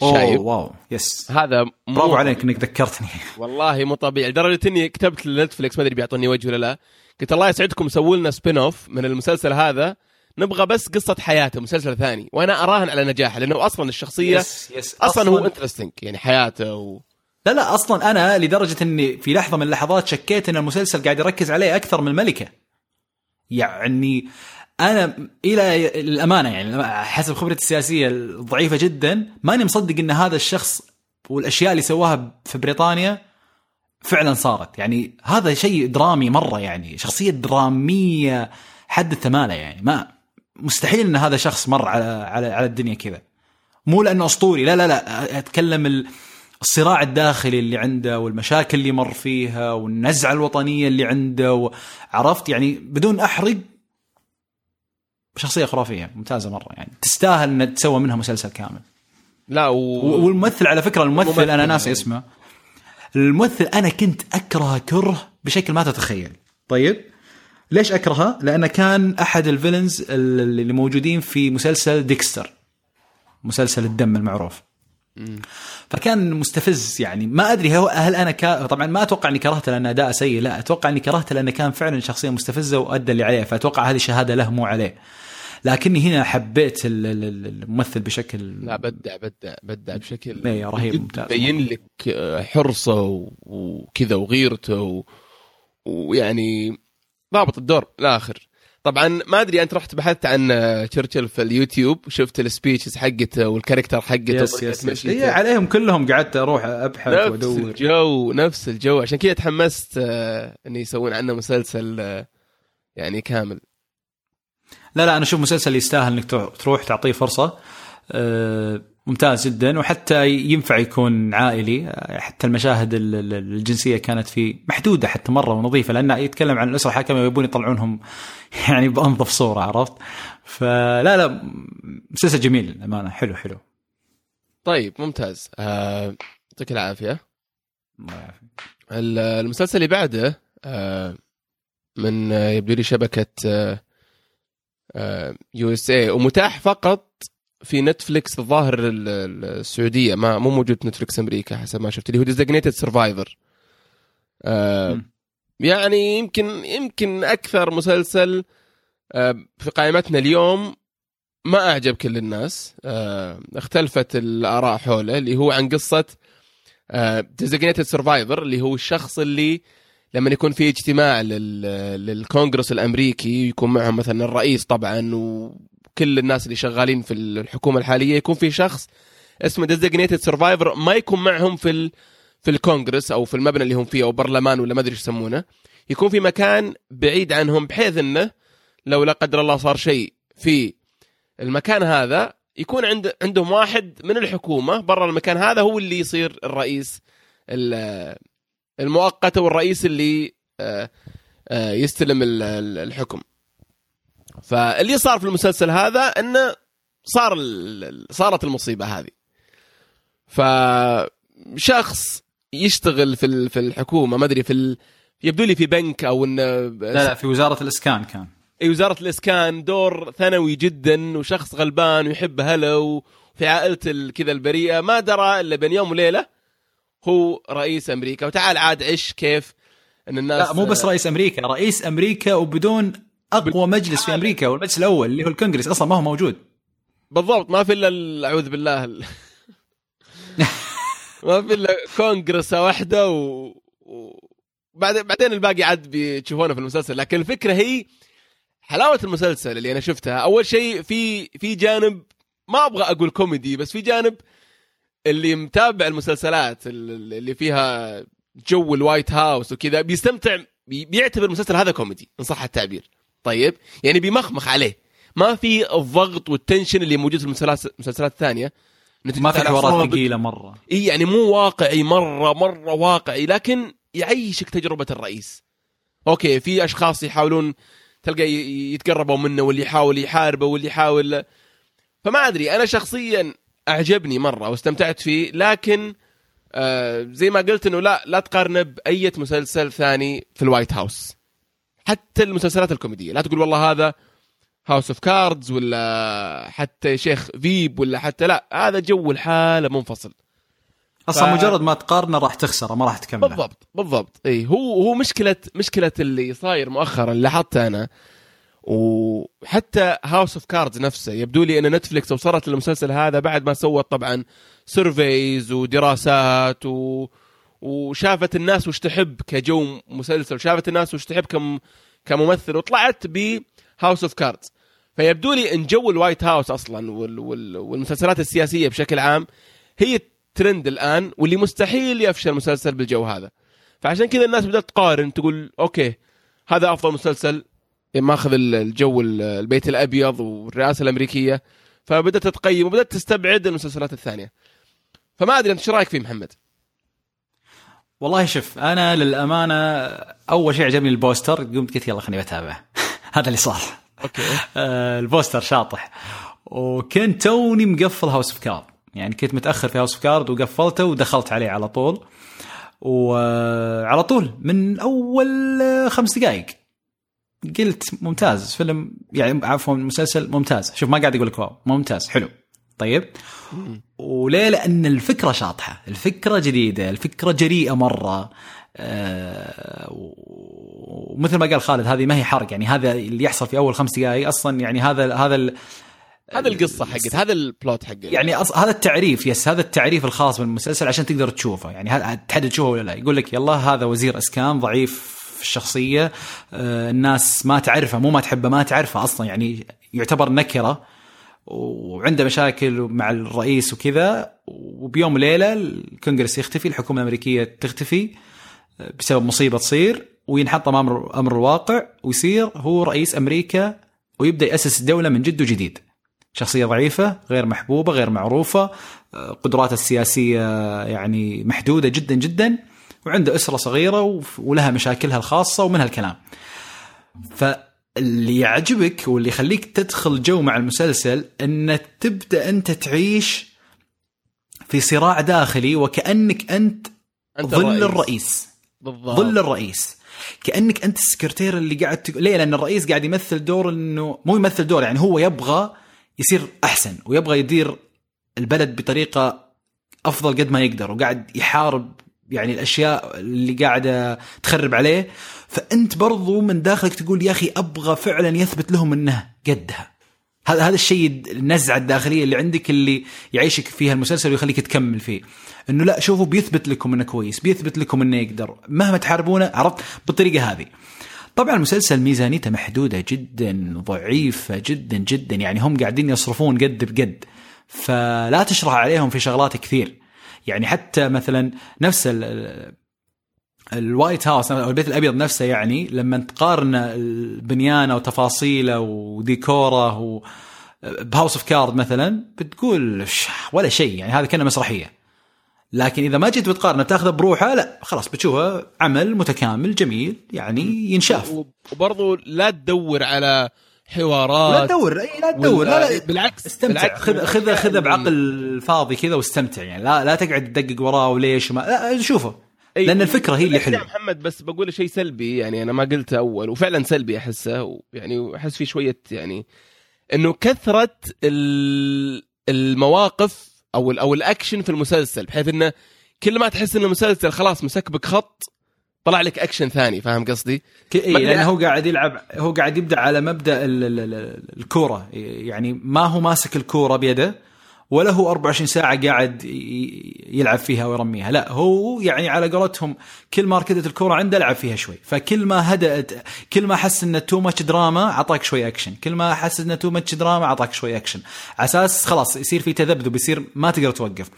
شايب wow. yes هذا مو برافو عليك إنك ذكرتني. والله مو طبيعي. لدرجة إني كتبت لنتفلكس ما أدري بيعطوني وجه ولا لا. قلت الله يسعدكم سووا لنا spin off من المسلسل هذا. نبغى بس قصة حياته مسلسل ثاني. وأنا أراهن على نجاحه لأنه أصلا الشخصية yes yes أصلا هو interesting يعني حياته و... لا لا أصلا أنا لدرجة إني في لحظة من اللحظات شكيت إن المسلسل قاعد يركز عليه أكثر من الملكة. يعني أنا إلى الأمانة يعني حسب خبرتي السياسية الضعيفة جدا ماني مصدق إن هذا الشخص والأشياء اللي سواها في بريطانيا فعلا صارت. يعني هذا شيء درامي مرة يعني شخصية درامية حد الثماله يعني. ما مستحيل إن هذا شخص مر على على على الدنيا كذا. مو لأنه أسطوري لا لا لا أتكلم ال- الصراع الداخلي اللي عنده والمشاكل اللي مر فيها والنزعة الوطنية اللي عنده عرفت يعني بدون أحرق شخصية خرافية ممتازة مرة يعني. تستاهل ان تسوى منها مسلسل كامل. لا و... والممثل على فكرة الممثل ممثل أنا ناسي يعني. اسمه. الممثل أنا كنت اكره كره بشكل ما تتخيل. طيب؟ ليش أكرهه؟ لأنه كان أحد الفيلنز اللي موجودين في مسلسل ديكستر. مسلسل الدم المعروف. فكان مستفز يعني. ما أدري هو هل أنا كا... طبعا ما أتوقع إني كرهته لأن أداء سيء لا. أتوقع إني كرهته لأنه كان فعلا شخصية مستفزة وأدى اللي عليه فأتوقع هذه شهادة له مو عليه. لكني هنا حبيت ال- ال- ال- الممثل بشكل لا بدع بدع بدع بشكل إيه، رهيب، ممتاز. يبين لك حرصه و- وكذا وغيرته و... ويعني ضابط الدور الآخر طبعا ما أدري أنت رحت بحثت عن تشرشل في اليوتيوب وشفت ال speeches حقته وال character حقته yes yes yes. إيه عليهم كلهم قعدت أروح أبحث نفس وأدور. الجو نفس الجو. عشان كذا تحمست آه، انه يسوون عنه مسلسل آه، يعني كامل. لا لا أنا أشوف مسلسل يستاهل إنك تروح- تعطيه فرصة. أه ممتاز جدا وحتى ينفع يكون عائلي. حتى المشاهد ال- ال- الجنسية كانت فيه محدودة حتى مرة ونظيفة لأنه يتكلم عن الأسرة الحاكمه ويبون يطلعونهم يعني بأنظف صورة عرفت؟ فلا لا مسلسل جميل للأمانة حلو حلو. طيب ممتاز. آه، يعطيك العافية. الله يعافيك. ال- المسلسل اللي بعده آه، من آه، يبدو لي شبكة USA ومتاح فقط في Netflix الظاهر ال- ال- السعودية. ما مو موجود في Netflix أمريكا حسب ما شفت. اللي هو Designated Survivor مم. يعني يمكن يمكن أكثر مسلسل آه، في قائمتنا اليوم ما أعجب كل الناس. آه، اختلفت الآراء حوله اللي هو عن قصة Designated Survivor اللي هو الشخص اللي لما يكون في اجتماع لل- للكونغرس الأمريكي يكون معهم مثلا الرئيس طبعا وكل الناس اللي شغالين في الحكومة الحالية يكون في شخص اسمه designated survivor ما يكون معهم في في الكونغرس أو في المبنى اللي هم فيه أو برلمان ولا ما أدري إيش يسمونه. يكون في مكان بعيد عنهم بحيث إنه لو لا قدر الله صار شيء في المكان هذا يكون عند عندهم واحد من الحكومة برا المكان هذا هو اللي يصير الرئيس ال- المؤقت أو الرئيس اللي آه، آه، يستلم ال- ال- الحكم. فاللي صار في المسلسل هذا إنه صار صارت المصيبة هذه. فشخص يشتغل في في الحكومة ما أدري في ال... يبدو لي في بنك أو إنه لا لا في وزارة الإسكان كان. أي وزارة الإسكان دور ثانوي جدا وشخص غلبان ويحب أهله وفي عائلته كذا البريئة ما درى إلا بين يوم وليلة هو رئيس أمريكا. وتعال عاد عش كيف إن الناس لا مو بس رئيس أمريكا. رئيس أمريكا وبدون أقوى مجلس في أمريكا والمجلس الأول اللي هو الكونغرس أصلا ما هو موجود. بالضبط ما في إلا ال- أعوذ بالله ال- ما في إلا كونغرسه واحدة و... و... بعد بعدين الباقي عاد بتشوفونه في المسلسل. لكن الفكرة هي حلاوة المسلسل اللي أنا شفتها. أول شيء في في جانب ما أبغى أقول كوميدي بس في جانب اللي متابع المسلسلات ال- اللي فيها جو ال White House وكذا بيستمتع بي- بيعتبر المسلسل هذا كوميدي إن صح التعبير. طيب يعني بيمخمخ عليه. ما في الضغط وال tension اللي موجود في المسلسلات الثانية. ما في حوارات ثقيلة مرة. إي يعني مو واقعي مره مرة واقعي لكن يعيشك تجربة الرئيس. okay في أشخاص يحاولون تلقى يتقربوا منه واللي يحاول يحاربه واللي يحاول فما أدري أنا شخصيا أعجبني مرة واستمتعت فيه لكن آه زي ما قلت إنه لا لا تقارنه بأي مسلسل ثاني في ال White House. حتى المسلسلات الكوميدية لا تقول والله هذا House of Cards ولا حتى شيء Veep ولا حتى لا هذا جو الحالة منفصل. أصلا ف- مجرد ما تقارنه راح تخسره ما راح تكمله. بالضبط بالضبط. اي هو هو مشكلة مشكلة اللي صاير مؤخرا لاحظته أنا وحتى House of Cards نفسه يبدو لي إن Netflix وصلت للمسلسل هذا بعد ما سوت طبعا surveys ودراسات و... وشافت الناس وش تحب كجو مسلسل شافت الناس وش تحب كم... كممثل وطلعت ب House of Cards فيبدو لي إن جو ال White House أصلا وال... وال... والمسلسلات السياسية بشكل عام هي الترند الآن واللي مستحيل يفشل مسلسل بالجو هذا. فعشان كذا الناس بدأت تقارن تقول okay هذا أفضل مسلسل ماخذ الجو البيت الأبيض والرئاسة الأمريكية. فبدأت تقيم وبدأت تستبعد المسلسلات الثانية. فما أدري أنت إيش رأيك فيه محمد؟ والله شوف أنا للأمانة أول شيء عجبني ال poster قمت قلت يلا خليني بتابع هذا اللي صار. okay. آه، ال poster شاطح. وكنت توني مقفل House of Card يعني كنت متأخر في House of Card وقفلته ودخلت عليه على طول. وعلى طول من أول آه، خمس دقائق قلت ممتاز فيلم يعني عفوا مسلسل ممتاز. شوف ما قاعد أقول لك wow ممتاز حلو. طيب؟ وليه؟ لأن الفكرة شاطحة الفكرة جديدة الفكرة جريئة مرة. آه، ومثل ما قال خالد هذه ما هي حرق يعني هذا اللي يحصل في أول خمس دقائق أصلا يعني هذا هذا ال- هذا القصة حقت هذا البلوت حقه يعني أص... هذا التعريف يس هذا التعريف الخاص بالمسلسل عشان تقدر تشوفه. يعني هذا تحدد تشوفه ولا لا؟ يقول لك يلا هذا وزير اسكان ضعيف الشخصية. آه، الناس ما تعرفه مو ما تحبه ما تعرفه أصلا يعني يعتبر نكرة وعنده مشاكل مع الرئيس وكذا. وبيوم وليله الكونغرس يختفي الحكومة الأمريكية تختفي آه، بسبب مصيبة تصير وينحط أمر أمر الواقع ويصير هو رئيس أمريكا ويبدأ يأسس الدولة من جد وجديد. شخصية ضعيفة غير محبوبة غير معروفة آه، قدراته السياسية يعني محدودة جدا جدا. وعنده أسرة صغيرة ولها مشاكلها الخاصة ومن هالكلام. فاللي يعجبك واللي يخليك تدخل جو مع المسلسل إن تبدأ أنت تعيش في صراع داخلي وكأنك أنت, أنت ظل الرئيس. الرئيس. بالضبط. ظل الرئيس. كأنك أنت السكرتير اللي قاعد تق... ليه؟ لأن الرئيس قاعد يمثل دور إنه مو يمثل دور يعني هو يبغى يصير أحسن ويبغى يدير البلد بطريقة أفضل قد ما يقدر وقاعد يحارب يعني الأشياء اللي قاعدة تخرب عليه. فأنت برضو من داخلك تقول يا أخي أبغى فعلا يثبت لهم انه قدها. هذا هذا الشيء النزعه الداخلية اللي عندك اللي يعيشك فيها المسلسل ويخليك تكمل فيه. إنه لا شوفوا بيثبت لكم إنه كويس بيثبت لكم إنه يقدر. مهما تحاربونه عرفت؟ بالطريقة هذه. طبعا المسلسل ميزانيته محدودة جدا ضعيفة جدا جدا. يعني هم قاعدين يصرفون قد بقد. فلا تشرح عليهم في شغلات كثير. يعني حتى مثلا نفس ال- الوايت هاوس أو البيت الأبيض نفسه يعني لما تقارن بنيانه وتفاصيله وديكوره و ب House of Card مثلا بتقول ولا شيء. يعني هذا كانه مسرحية. لكن إذا ما جيت بتقارنه تاخذه بروحه لا خلاص بتشوفه عمل متكامل جميل يعني ينشاف. وبرضو لا تدور على لا حوارات تدور إي لا تدور لا لا بالعكس استمتع. بالعكس. خذ خذ الأشياء خذ بعقل فاضي كذا واستمتع يعني. لا لا تقعد تدقق وراه وليش وما لا شوفه. أي- لأن الفكرة هي اللي حلوة. محمد بس بقول شيء سلبي يعني أنا ما قلته أول وفعلا سلبي أحسه يعني أحس في شوية يعني إنه كثرة ال- المواقف أو أو الأكشن في المسلسل بحيث إنه كل ما تحس إن المسلسل خلاص مسكبك خط طلع لك اكشن ثاني فاهم قصدي؟ ما- لأنه هو قاعد يلعب هو قاعد يبدأ على مبدأ ال- ال- ال- الكورة. يعني ما هو ماسك الكورة بيده ولا هو 24 ساعة قاعد يلعب فيها ويرميها. لا هو يعني على قولتهم كل ما ركضت الكورة عنده لعب فيها شوي. فكل ما هدأت كل ما حس إنه too much drama أعطاك شوي اكشن كل ما حس إنه too much drama أعطاك شوي اكشن على أساس خلاص يصير في تذبذب يصير ما تقدر توقف.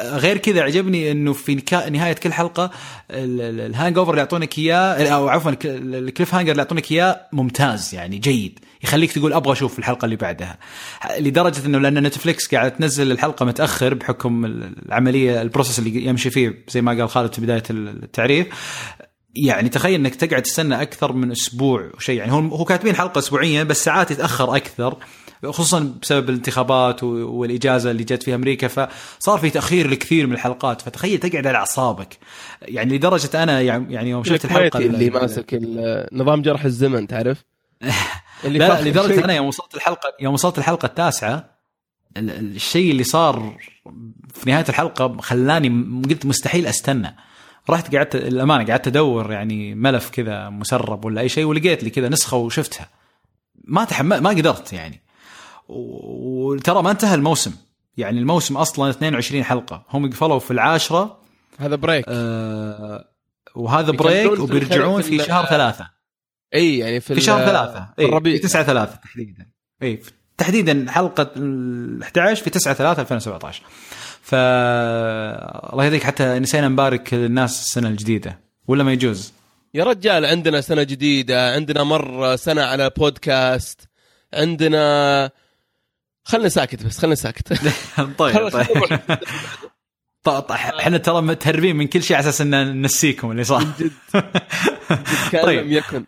غير كذا عجبني إنه في نهاية كل حلقة ال- ال- ال hangover اللي يعطونك إياه أو عفوا الك- ال cliffhanger اللي يعطونك إياه ممتاز يعني جيد. يخليك تقول أبغى أشوف الحلقة اللي بعدها. لدرجة إنه لأن Netflix قاعد تنزل الحلقة متأخر بحكم العملية ال process اللي يمشي فيه زي ما قال خالد في بداية التعريف. يعني تخيل إنك تقعد تستنى أكثر من أسبوع وشيء يعني هو كاتبين حلقة اسبوعيه بس ساعات يتأخر أكثر. خصوصا بسبب الانتخابات والإجازة اللي جت في أمريكا فصار في تأخير لكثير من الحلقات. فتخيل تقعد على أعصابك. يعني لدرجة أنا يعني يوم شفت الحلقة اللي ال- ماسك نظام جرح الزمن تعرف؟ اللي لا فاخر لدرجة. أنا يوم وصلت الحلقة يوم وصلت الحلقة التاسعة ال- ال- الشيء اللي صار في نهاية الحلقة خلاني قلت مستحيل أستنى. رحت قعدت الأمانة قعدت أدور يعني ملف كذا مسرب ولا أي شيء ولقيت لي كذا نسخة وشفتها. ما تحمل ما قدرت يعني. وترى ما انتهى الموسم. يعني الموسم أصلا 22 حلقة. هم قفلوا في العاشرة. هذا break آه وهذا break وبيرجعون في في شهر ثلاثة. إي يعني في في شهر ثلاثة. في اي الربيع. في 9 3 تحديدا. إي تحديدا حلقة ال 11 في 9 3 2017 ف الله يهديك حتى نسينا نبارك للناس السنة الجديدة. ولا ما يجوز؟ يا رجال عندنا سنة جديدة عندنا مر سنة على بودكاست عندنا خلنا ساكت بس خلنا ساكت. طيب طيب. خل- طيب طيب، إحنا ترى متهربين من كل شيء على أساس إن ننسيكم اللي صار. كان طيب. لم يكن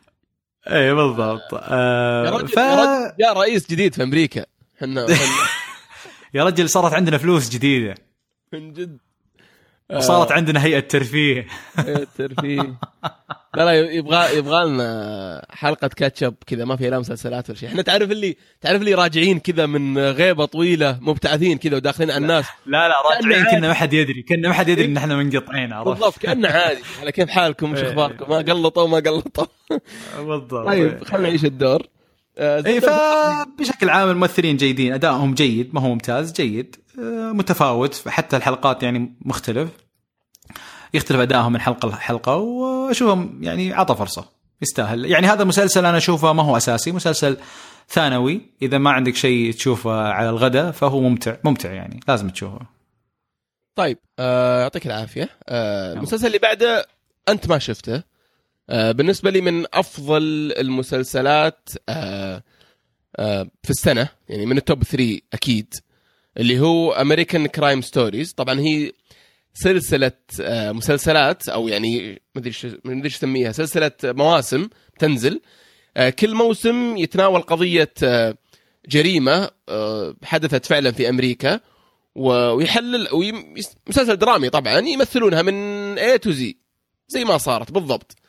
اي بالضبط يا آه رجل, ف... يا رجل جاء رئيس جديد في أمريكا. إحنا يا رجل صارت عندنا فلوس جديدة. من جد. وصارت عندنا هيئة ترفيه. إيه، ترفيه. لا لا يبغى يبغى لنا حلقة كاتشب كذا ما فيها لا مسلسلات ولا شيء. إحنا تعرف اللي تعرف اللي راجعين كذا من غيبة طويلة مبتعثين كذا وداخلين على الناس. لا لا راجعين. كنا ما حد يدري كنا ما حد يدري إن إحنا منقطعين عرفت؟ بالضبط كأنه عادي. على كيف حالكم؟ وش إيه. أخباركم؟ ما قلطوا ما قلطوا. بالضبط. طيب خلينا نعيش الدور. اي فبشكل عام الممثلين جيدين أدائهم جيد ما هو ممتاز جيد آه، متفاوت حتى الحلقات يعني مختلف. يختلف أدائهم من حلقة لحلقة وأشوفهم يعني عطى فرصة يستاهل. يعني هذا مسلسل أنا أشوفه ما هو أساسي مسلسل ثانوي. إذا ما عندك شيء تشوفه على الغداء فهو ممتع ممتع يعني لازم تشوفه. طيب آه، يعطيك العافية. آه، المسلسل اللي بعده أنت ما شفته. آه، بالنسبة لي من أفضل المسلسلات آه، آه، في السنة يعني من ال top 3 أكيد اللي هو American Crime Stories طبعا هي سلسلة آه، مسلسلات أو يعني ما أدري إيش أدري اسميها سلسلة مواسم تنزل آه، كل موسم يتناول قضية آه، جريمة آه، حدثت فعلا في أمريكا ويحلل مسلسل درامي طبعا يمثلونها من A to Z زي ما صارت بالضبط آه،.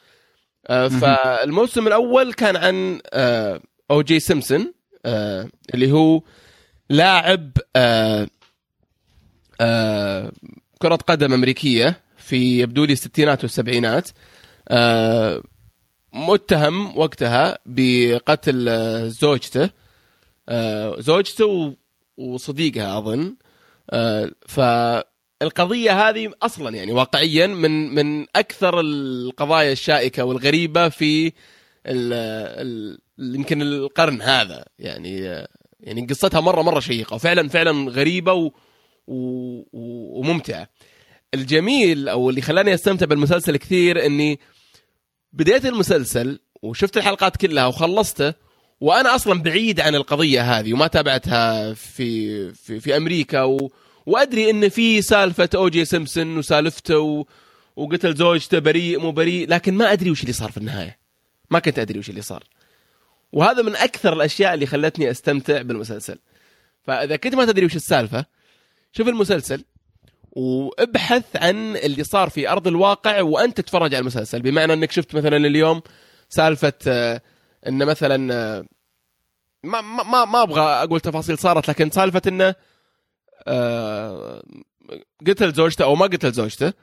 فالموسم الأول كان عن آه، O.J. Simpson آه، اللي هو لاعب آه، آه، كرة قدم أمريكية في يبدو لي الستينات والسبعينات آه، متهم وقتها بقتل آه، زوجته آه، زوجته وصديقها أظن آه، فالقضية هذه أصلا يعني واقعيا من من أكثر القضايا الشائكة والغريبة في يمكن القرن هذا يعني يعني قصتها مرة مرة شيقة وفعلا فعلا غريبة و و- و- وممتعة. الجميل أو اللي خلاني أستمتع بالمسلسل كثير إني بديت المسلسل وشفت الحلقات كلها وخلصته وأنا أصلا بعيد عن القضية هذه وما تابعتها في في, في أمريكا و وأدري إن في سالفة اوجي سيمسون وسالفته و... وقتل زوجته بريء مو بريء لكن ما أدري وش اللي صار في النهاية. ما كنت أدري وش اللي صار. وهذا من أكثر الأشياء اللي خلتني أستمتع بالمسلسل. فإذا كنت ما تدري وش السالفة شوف المسلسل وابحث عن اللي صار في أرض الواقع وأنت تتفرج على المسلسل. بمعنى إنك شفت مثلا اليوم سالفة آه، إن مثلا آه، ما ما ما, أبغى أقول تفاصيل صارت لكن سالفة إنه قتل زوجته أو ما قتل زوجته.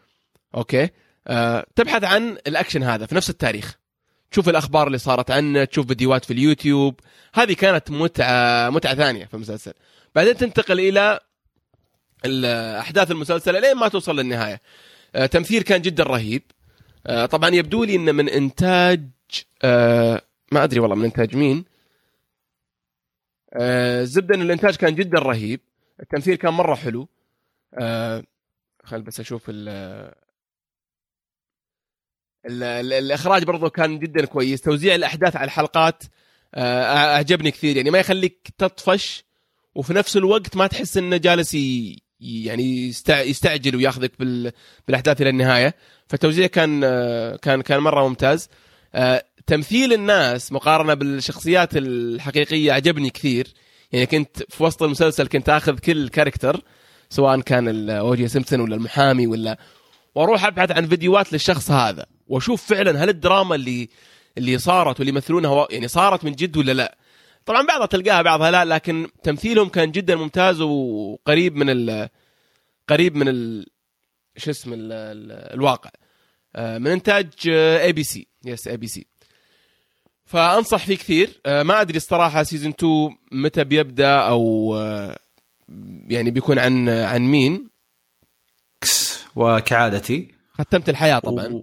أوكي. آه، تبحث عن الأكشن هذا في نفس التاريخ. تشوف الأخبار اللي صارت عنه تشوف فيديوهات في اليوتيوب. هذه كانت متعة متعة ثانية في المسلسل. بعدين تنتقل إلى ال- احداث المسلسل لين ما توصل للنهاية. آه، تمثيل كان جدا رهيب. آه، طبعا يبدو لي إنه من إنتاج آه، ما أدري والله من إنتاج مين. آه، ان الإنتاج كان جدا رهيب. التمثيل كان مرة حلو. آه، خل بس أشوف ال ال- ال- الإخراج برضو كان جدا كويس. توزيع الأحداث على الحلقات آه، أعجبني كثير. يعني ما يخليك تطفش وفي نفس الوقت ما تحس إنه جالس. يعني يستع... يستعجل وياخذك بال... بالأحداث إلى النهاية. فالتوزيع كان آه، كان كان مرة ممتاز. آه، تمثيل الناس مقارنة بالشخصيات الحقيقية عجبني كثير. يعني كنت في وسط المسلسل كنت آخذ كل character سواء كان O.J. Simpson ولا المحامي ولا وأروح أبحث عن فيديوهات للشخص هذا وأشوف فعلا هل الدراما اللي اللي صارت واللي يمثلونها يعني صارت من جد ولا لا. طبعا بعضها تلقاها بعضها لا لكن تمثيلهم كان جدا ممتاز وقريب من ال قريب من ال شو اسم ال ال الواقع. آه، من إنتاج اي بي سي يس اي بي سي فأنصح فيه كثير. آه، ما أدري الصراحة season 2 متى بيبدأ أو آه، يعني بيكون عن عن مين. وكعادتي. ختمت الحياة طبعا. و...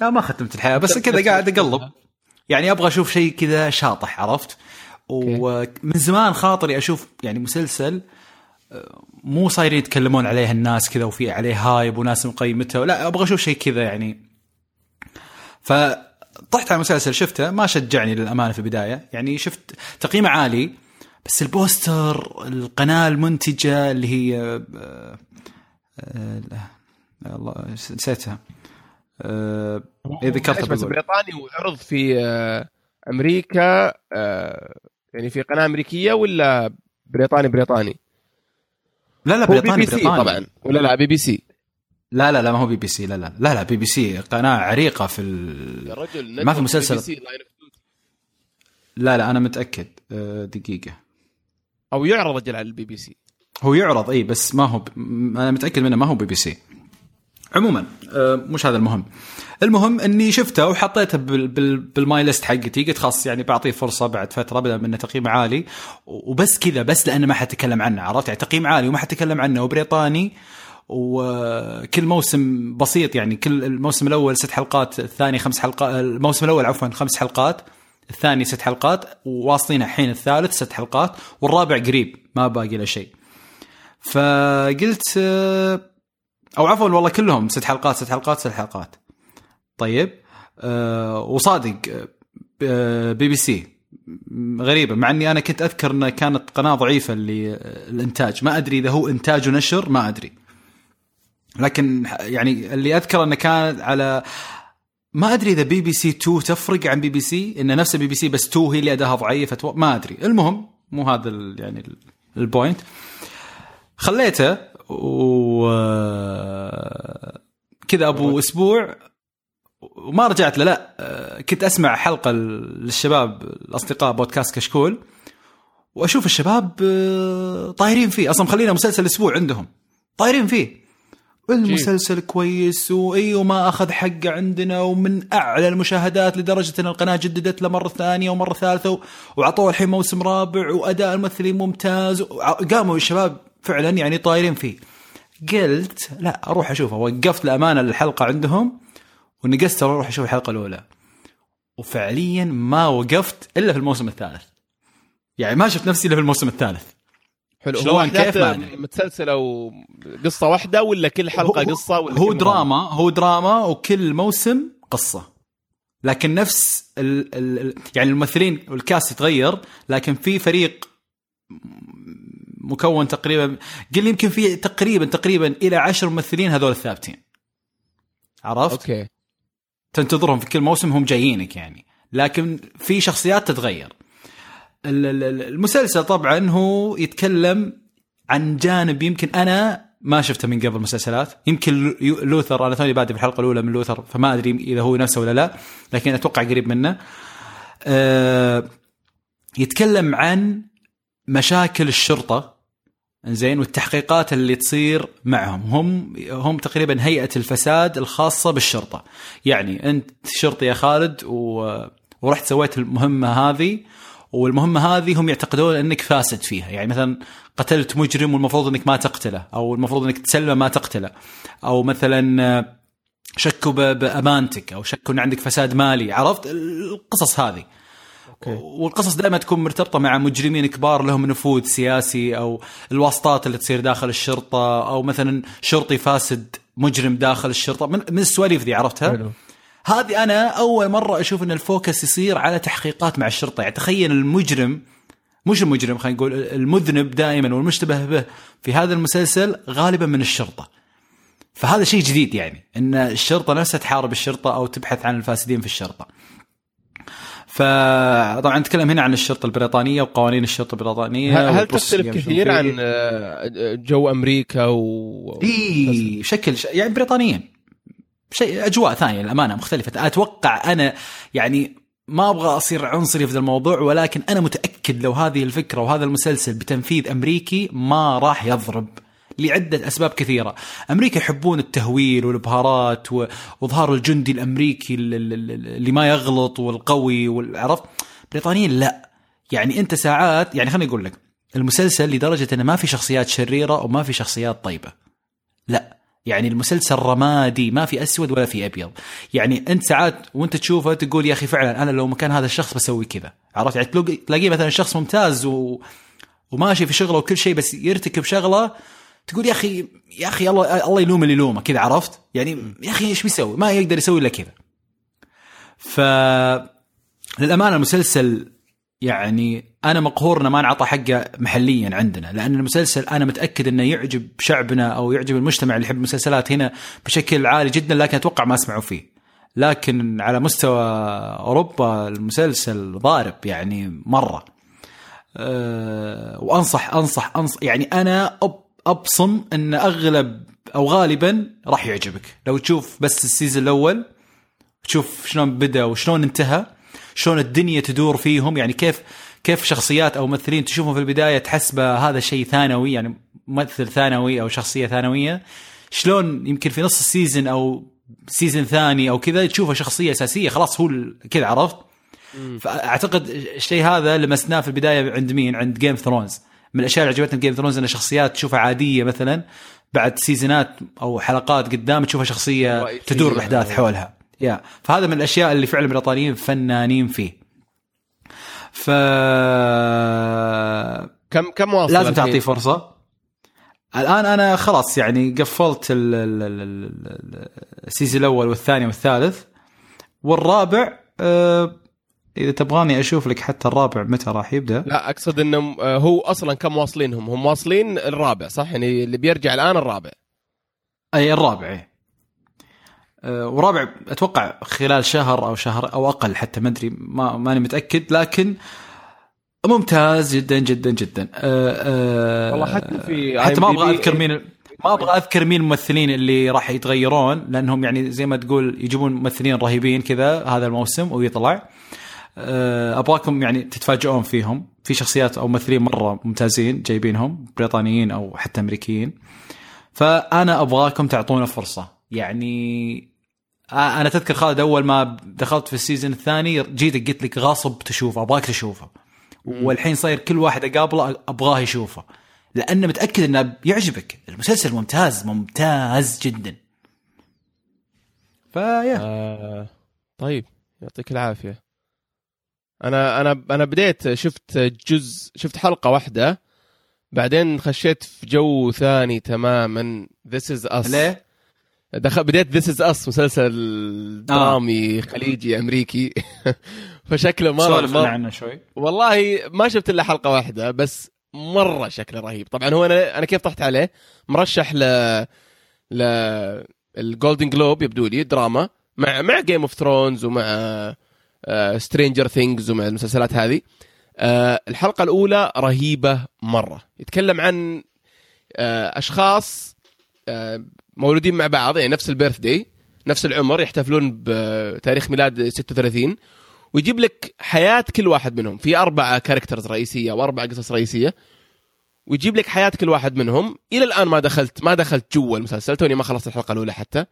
لا ما ختمت الحياة بس كذا قاعد أقلب. يعني أبغى أشوف شيء كذا شاطح عرفت؟ ومن زمان خاطري أشوف يعني مسلسل آه، مو صايرين يتكلمون عليه الناس كذا وفي عليه هايب وناس مقيمته لا أبغى أشوف شيء كذا يعني. فطحت على مسلسل شفته ما شجعني للأمانة في البداية يعني شفت تقييمه عالي بس البوستر القناة المنتجة اللي هي آه، آه، لا، الله نسيتها آه، إيه ذكرتها بس. بريطاني وعرض في آه، أمريكا آه، يعني في قناة أمريكية ولا بريطاني بريطاني؟ لا لا بي بريطاني بي سي بريطاني طبعا ولا لا بي بي سي لا لا لا ما هو بي بي سي لا لا لا لا بي بي سي قناة عريقة في يا ال... رجل ما في مسلسل. لا لا أنا متأكد. آه، دقيقة. أو يعرض رجل على البي بي سي. هو يعرض إي بس ما هو ب... أنا متأكد منه ما هو بي بي سي. عموما آه، مش هذا المهم. المهم إني شفته وحطيته بال... بال... بال my list حقتي. قلت خلاص يعني بعطيه فرصة بعد فترة بدل من إنه تقييم عالي. وبس كذا بس لأنه ما حتكلم عنه عرفت؟ يعني تقييم عالي وما حتكلم عنه وبريطاني. وكل موسم بسيط يعني كل الموسم الأول ست حلقات الثاني خمس حلقات الموسم الأول عفوا خمس حلقات الثاني ست حلقات وواصلين الحين الثالث ست حلقات والرابع قريب ما باقي له شيء. فقلت أو عفوا والله كلهم ست حلقات ست حلقات ست حلقات. طيب آه، وصادق آه، بي بي سي. غريبة مع إني أنا كنت أذكر انها كانت قناة ضعيفة اللي الإنتاج. ما أدري إذا هو إنتاج ونشر ما أدري. لكن يعني اللي أذكر أنه كان على ما أدري إذا بي بي سي 2 تفرق عن بي بي سي انه نفس بي بي سي بس 2 هي اللي أداءها ضعيف أتو... ما أدري. المهم مو هذا ال- يعني ال- ال point خليته و كذا أبو أسبوع وما رجعت له لا كنت أسمع حلقة للشباب الأصدقاء بودكاست كشكول وأشوف الشباب آه، طايرين فيه. أصلا مخلينا مسلسل أسبوع عندهم. طايرين فيه. المسلسل كويس واي وما أخذ حقه عندنا ومن أعلى المشاهدات لدرجة إن القناة جددت له مرة ثانية ومرة ثالثة وعطوه الحين موسم رابع وأداء الممثلين ممتاز قاموا الشباب فعلا يعني طايرين فيه. قلت لا أروح أشوفه. وقفت الامانه الحلقة عندهم ونقزت أروح أشوف الحلقة الأولى. وفعليا ما وقفت إلا في الموسم الثالث. يعني ما شفت نفسي إلا في الموسم الثالث. حلو. شلون هو كيف أدري. متسلسله وقصه واحدة ولا كل حلقة هو- قصة ولا هو كل دراما هو دراما وكل موسم قصة. لكن نفس ال ال ال- يعني الممثلين وال cast يتغير لكن في فريق مكون تقريبا قل لي يمكن في تقريبا تقريبا إلى عشر ممثلين هذول الثابتين. عرفت؟ أوكي. تنتظرهم في كل موسم هم جايينك يعني. لكن في شخصيات تتغير. المسلسل طبعا هو يتكلم عن جانب يمكن أنا ما شفته من قبل مسلسلات. يمكن لو- لوثر أنا توني بادئ في الحلقة الأولى من لوثر فما أدري إذا هو نفسه ولا لا لكن أتوقع قريب منه. أه يتكلم عن مشاكل الشرطة زين والتحقيقات اللي تصير معهم. هم هم تقريبا هيئة الفساد الخاصة بالشرطة. يعني أنت شرطي يا خالد و... ورحت سويت المهمة هذه والمهمه هذه هم يعتقدون إنك فاسد فيها. يعني مثلا قتلت مجرم والمفروض إنك ما تقتله أو المفروض إنك تسلمه ما تقتله. أو مثلا شكوا بأمانتك أو شكوا إن عندك فساد مالي. عرفت؟ القصص هذه. أوكي. والقصص دائما تكون مرتبطة مع مجرمين كبار لهم نفوذ سياسي أو الواسطات اللي تصير داخل الشرطة أو مثلا شرطي فاسد مجرم داخل الشرطة. من, من السواليف ذي عرفتها؟ حلو. هذه أنا أول مرة أشوف إن ال focus يصير على تحقيقات مع الشرطة. يعني تخيل المجرم مش المجرم خلينا نقول المذنب دائما والمشتبه به في هذا المسلسل غالبا من الشرطة. فهذا شيء جديد يعني إن الشرطة نفسها تحارب الشرطة أو تبحث عن الفاسدين في الشرطة. فطبعا نتكلم هنا عن الشرطة البريطانية وقوانين الشرطة البريطانية هل تختلف كثير. عن آه، جو أمريكا و اي شكل ش... يعني بريطانيين شيء أجواء ثانية للأمانة مختلفة. أتوقع أنا يعني ما أبغى أصير عنصري في الموضوع ولكن أنا متأكد لو هذه الفكرة وهذا المسلسل بتنفيذ أمريكي ما راح يضرب لعدة أسباب كثيرة، أمريكا يحبون التهويل والإبهارات و- وإظهار الجندي الأمريكي ال- ال- ال- اللي ما يغلط والقوي والعرفت بريطانيين لا. يعني أنت ساعات يعني خليني أقول لك المسلسل لدرجة إنه ما في شخصيات شريرة وما في شخصيات طيبة. لا. يعني المسلسل رمادي ما في أسود ولا في أبيض. يعني أنت ساعات وأنت تشوفه تقول يا أخي فعلا أنا لو مكان هذا الشخص بسوي كذا. عرفت؟ يعني تلاقي تلاقيه مثلا شخص ممتاز و... وماشي في شغله وكل شيء بس يرتكب شغلة تقول يا أخي يا أخي الله الله يلوم اللي يلومه كذا عرفت؟ يعني يا أخي إيش بيسوي؟ ما يقدر يسوي إلا كذا. ف للأمانة المسلسل يعني أنا مقهور إنه ما انعطى حقه محليا عندنا لأن المسلسل أنا متأكد إنه يعجب شعبنا أو يعجب المجتمع اللي يحب المسلسلات هنا بشكل عالي جدا لكن أتوقع ما اسمعوا فيه. لكن على مستوى أوروبا المسلسل ضارب يعني مرة. أه وأنصح أنصح انصح يعني أنا أبصم إن أغلب أو غالبا راح يعجبك. لو تشوف بس السيزون الأول تشوف شلون بدأ وشلون انتهى شلون الدنيا تدور فيهم يعني كيف كيف شخصيات أو ممثلين تشوفهم في البداية تحسبه هذا شيء ثانوي يعني ممثل ثانوي أو شخصية ثانوية. شلون يمكن في نص ال season أو season ثاني أو كذا تشوفه شخصية أساسية خلاص هو كذا عرفت؟ فأعتقد الشيء هذا لمسناه في البداية عند مين؟ عند Game Thrones من الأشياء اللي عجبتني Game Thrones إن شخصيات تشوفها عادية مثلا بعد سيزونات أو حلقات قدام تشوفها شخصية. تدور الاحداث حولها. yeah. فهذا من الأشياء اللي فعلا البريطانيين فنانين فيه. ف كم كم واصل لازم؟ تعطيه فرصة. الآن أنا خلاص يعني قفلت ال- ال- ال- ال- السيزون الأول والثاني والثالث. والرابع آه، إذا تبغاني أشوف لك حتى الرابع متى راح يبدأ. لا أقصد انه آه، هو أصلا كم واصلينهم؟ هم واصلين الرابع صح؟ يعني اللي بيرجع الآن الرابع. أي الرابع ورابع أتوقع خلال شهر أو شهر أو أقل حتى ما أدري ما ماني متأكد لكن ممتاز جدا جدا جدا. أه أه والله حتى في حتى ما أبغى أذكر مين ما أبغى أذكر مين الممثلين اللي راح يتغيرون لأنهم يعني زي ما تقول يجيبون ممثلين رهيبين كذا هذا الموسم ويطلع أبغاكم يعني تتفاجئون فيهم. في شخصيات أو ممثلين مرة ممتازين جايبينهم بريطانيين أو حتى أمريكيين. فأنا أبغاكم تعطونا فرصة. يعني أنا تذكر خالد أول ما دخلت في السيزون الثاني جيتك قلت لك غاصب تشوفه أبغاك تشوفه. والحين صاير كل واحد أقابله أبغاه يشوفه. لأنه متأكد إنه بيعجبك المسلسل ممتاز ممتاز جدا. ف yeah. آه طيب يعطيك العافية. أنا أنا أنا بديت شفت جزء شفت حلقة واحدة بعدين خشيت في جو ثاني تماما. This Is Us ليه؟ دخل بديت This Is Us مسلسل درامي آه. خليجي أمريكي. فشكله مره سولف عنه شوي. والله ما شفت إلا حلقة واحدة بس مرة شكله رهيب. طبعا هو أنا أنا كيف طحت عليه؟ مرشح ل ل ال Golden Globe يبدو لي دراما مع مع Game of Thrones ومع Stranger Things ومع المسلسلات هذه. آه الحلقة الأولى رهيبة مرة. يتكلم عن آه أشخاص آه مولودين مع بعض يعني نفس ال birthday نفس العمر يحتفلون بتاريخ ميلاد 36 ويجيب لك حياة كل واحد منهم. في أربعة كاركترز رئيسية واربع قصص رئيسية. ويجيب لك حياة كل واحد منهم. إلى الآن ما دخلت ما دخلت جوا المسلسل. توني ما خلصت الحلقة الأولى حتى.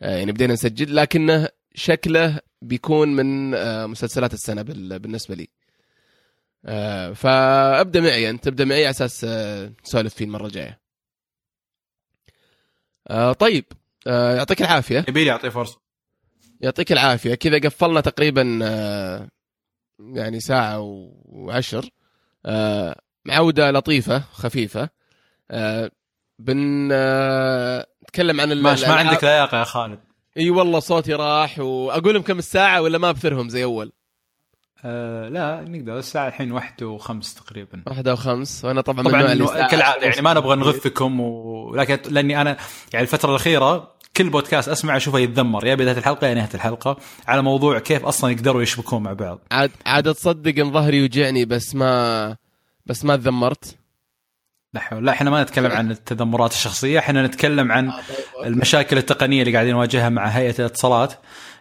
يعني بدينا نسجل. لكنه شكله بيكون من مسلسلات السنة بالنسبة لي. فأبدأ معي أنت. أبدأ معي على أساس نسولف فيه المرة الجاية. طيب. يعطيك العافية. يبي لي أعطيه فرصة. يعطيك العافية. كذا قفلنا تقريبا يعني ساعة وعشر. عوده لطيفة خفيفة. بن نتكلم عن ماشي ما عندك لياقة يا خالد. إي والله صوتي راح وأقول لهم كم الساعة ولا ما أبثرهم زي أول. أه لا نقدر. الساعة الحين واحدة وخمس تقريبا. واحدة وخمس. وأنا طبعا طبعا كالعادة يعني ما نبغى نغثكم ولكن لأني أنا يعني الفترة الأخيرة كل بودكاست اسمع أشوفه يتذمر. يا بدايه الحلقة يا نهاية الحلقة. على موضوع كيف أصلا يقدروا يشبكون مع بعض. عاد عاد تصدق إن ظهري يوجعني بس ما بس ما تذمرت. لا لا إحنا ما نتكلم عن التذمرات الشخصية. إحنا نتكلم عن المشاكل التقنية اللي قاعدين نواجهها مع هيئة الاتصالات.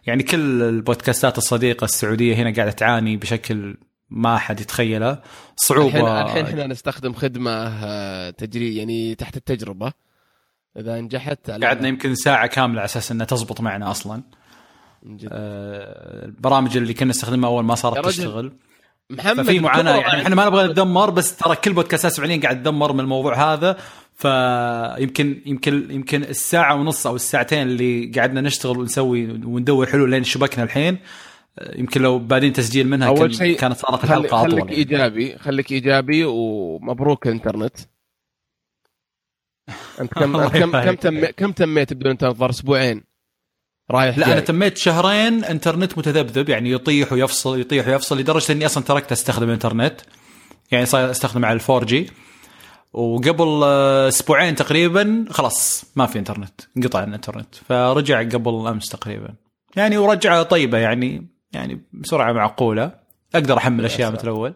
يعني كل البودكاستات الصديقة السعودية هنا قاعدة تعاني بشكل ما أحد يتخيله. صعوبة. الحين إحنا نستخدم خدمة تجري يعني تحت التجربة. إذا نجحت قعدنا يمكن ساعة كاملة على أساس إنها تزبط معنا أصلا. جد. آه البرامج اللي كنا نستخدمها أول ما صارت تشتغل. محمد ففي معاناة يعني إحنا ما نبغى نتذمر بس ترى كل بودكاستات فعليا قاعد تدمر من الموضوع هذا. فيمكن يمكن يمكن الساعة ونص أو الساعتين اللي قعدنا نشتغل ونسوي وندور حلول لين شبكنا الحين يمكن لو بادين تسجيل منها أول شيء كانت صارت الحلقة أطول خليك يعني. إيجابي خليك إيجابي ومبروك الإنترنت. أنت كم كم كم تم كم تميت بدون إنترنت؟ ظهر أسبوعين. رايح لا جاي. أنا تميت شهرين إنترنت متذبذب يعني يطيح ويفصل يطيح ويفصل لدرجة إني أصلا تركت أستخدم الإنترنت. يعني صار استخدم على ال 4G وقبل أسبوعين تقريبا خلاص ما في إنترنت انقطع الإنترنت فرجع قبل أمس تقريبا. يعني ورجعه طيبة يعني يعني بسرعة معقولة. أقدر أحمل أشياء مثل الأول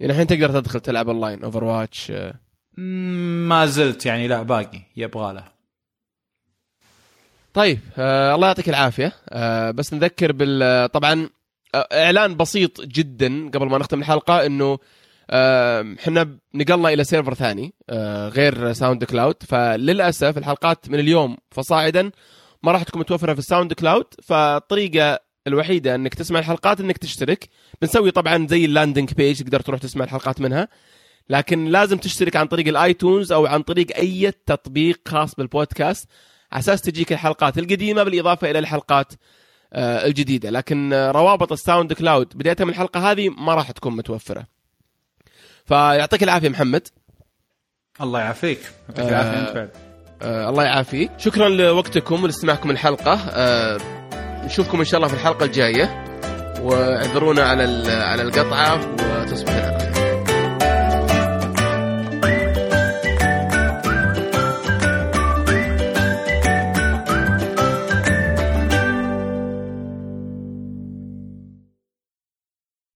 يعني الحين تقدر تدخل تلعب online Overwatch ما زلت يعني لا باقي يبغى له. طيب آه الله يعطيك العافية. آه بس نذكر بال طبعا آه إعلان بسيط جدا قبل ما نختم الحلقة إنه إحنا آه نقلنا إلى server ثاني آه غير SoundCloud فللأسف الحلقات من اليوم فصاعدا ما راح تكون متوفرة في ال SoundCloud فالطريقة الوحيدة إنك تسمع الحلقات إنك تشترك. بنسوي طبعا زي ال landing page تقدر تروح تسمع الحلقات منها. لكن لازم تشترك عن طريق ال iTunes أو عن طريق أي تطبيق خاص بالبودكاست. على أساس تجيك الحلقات القديمة بالإضافة إلى الحلقات الجديدة. لكن روابط ال SoundCloud بدايه من الحلقة هذه ما راح تكون متوفرة. فيعطيك العافية محمد. الله يعافيك. يعطيك العافية أنت بعد. آه الله يعافيك. شكرا لوقتكم ولاستماعكم الحلقة. آه نشوفكم إن شاء الله في الحلقة الجاية. واعذرونا على على القطعة وتصبح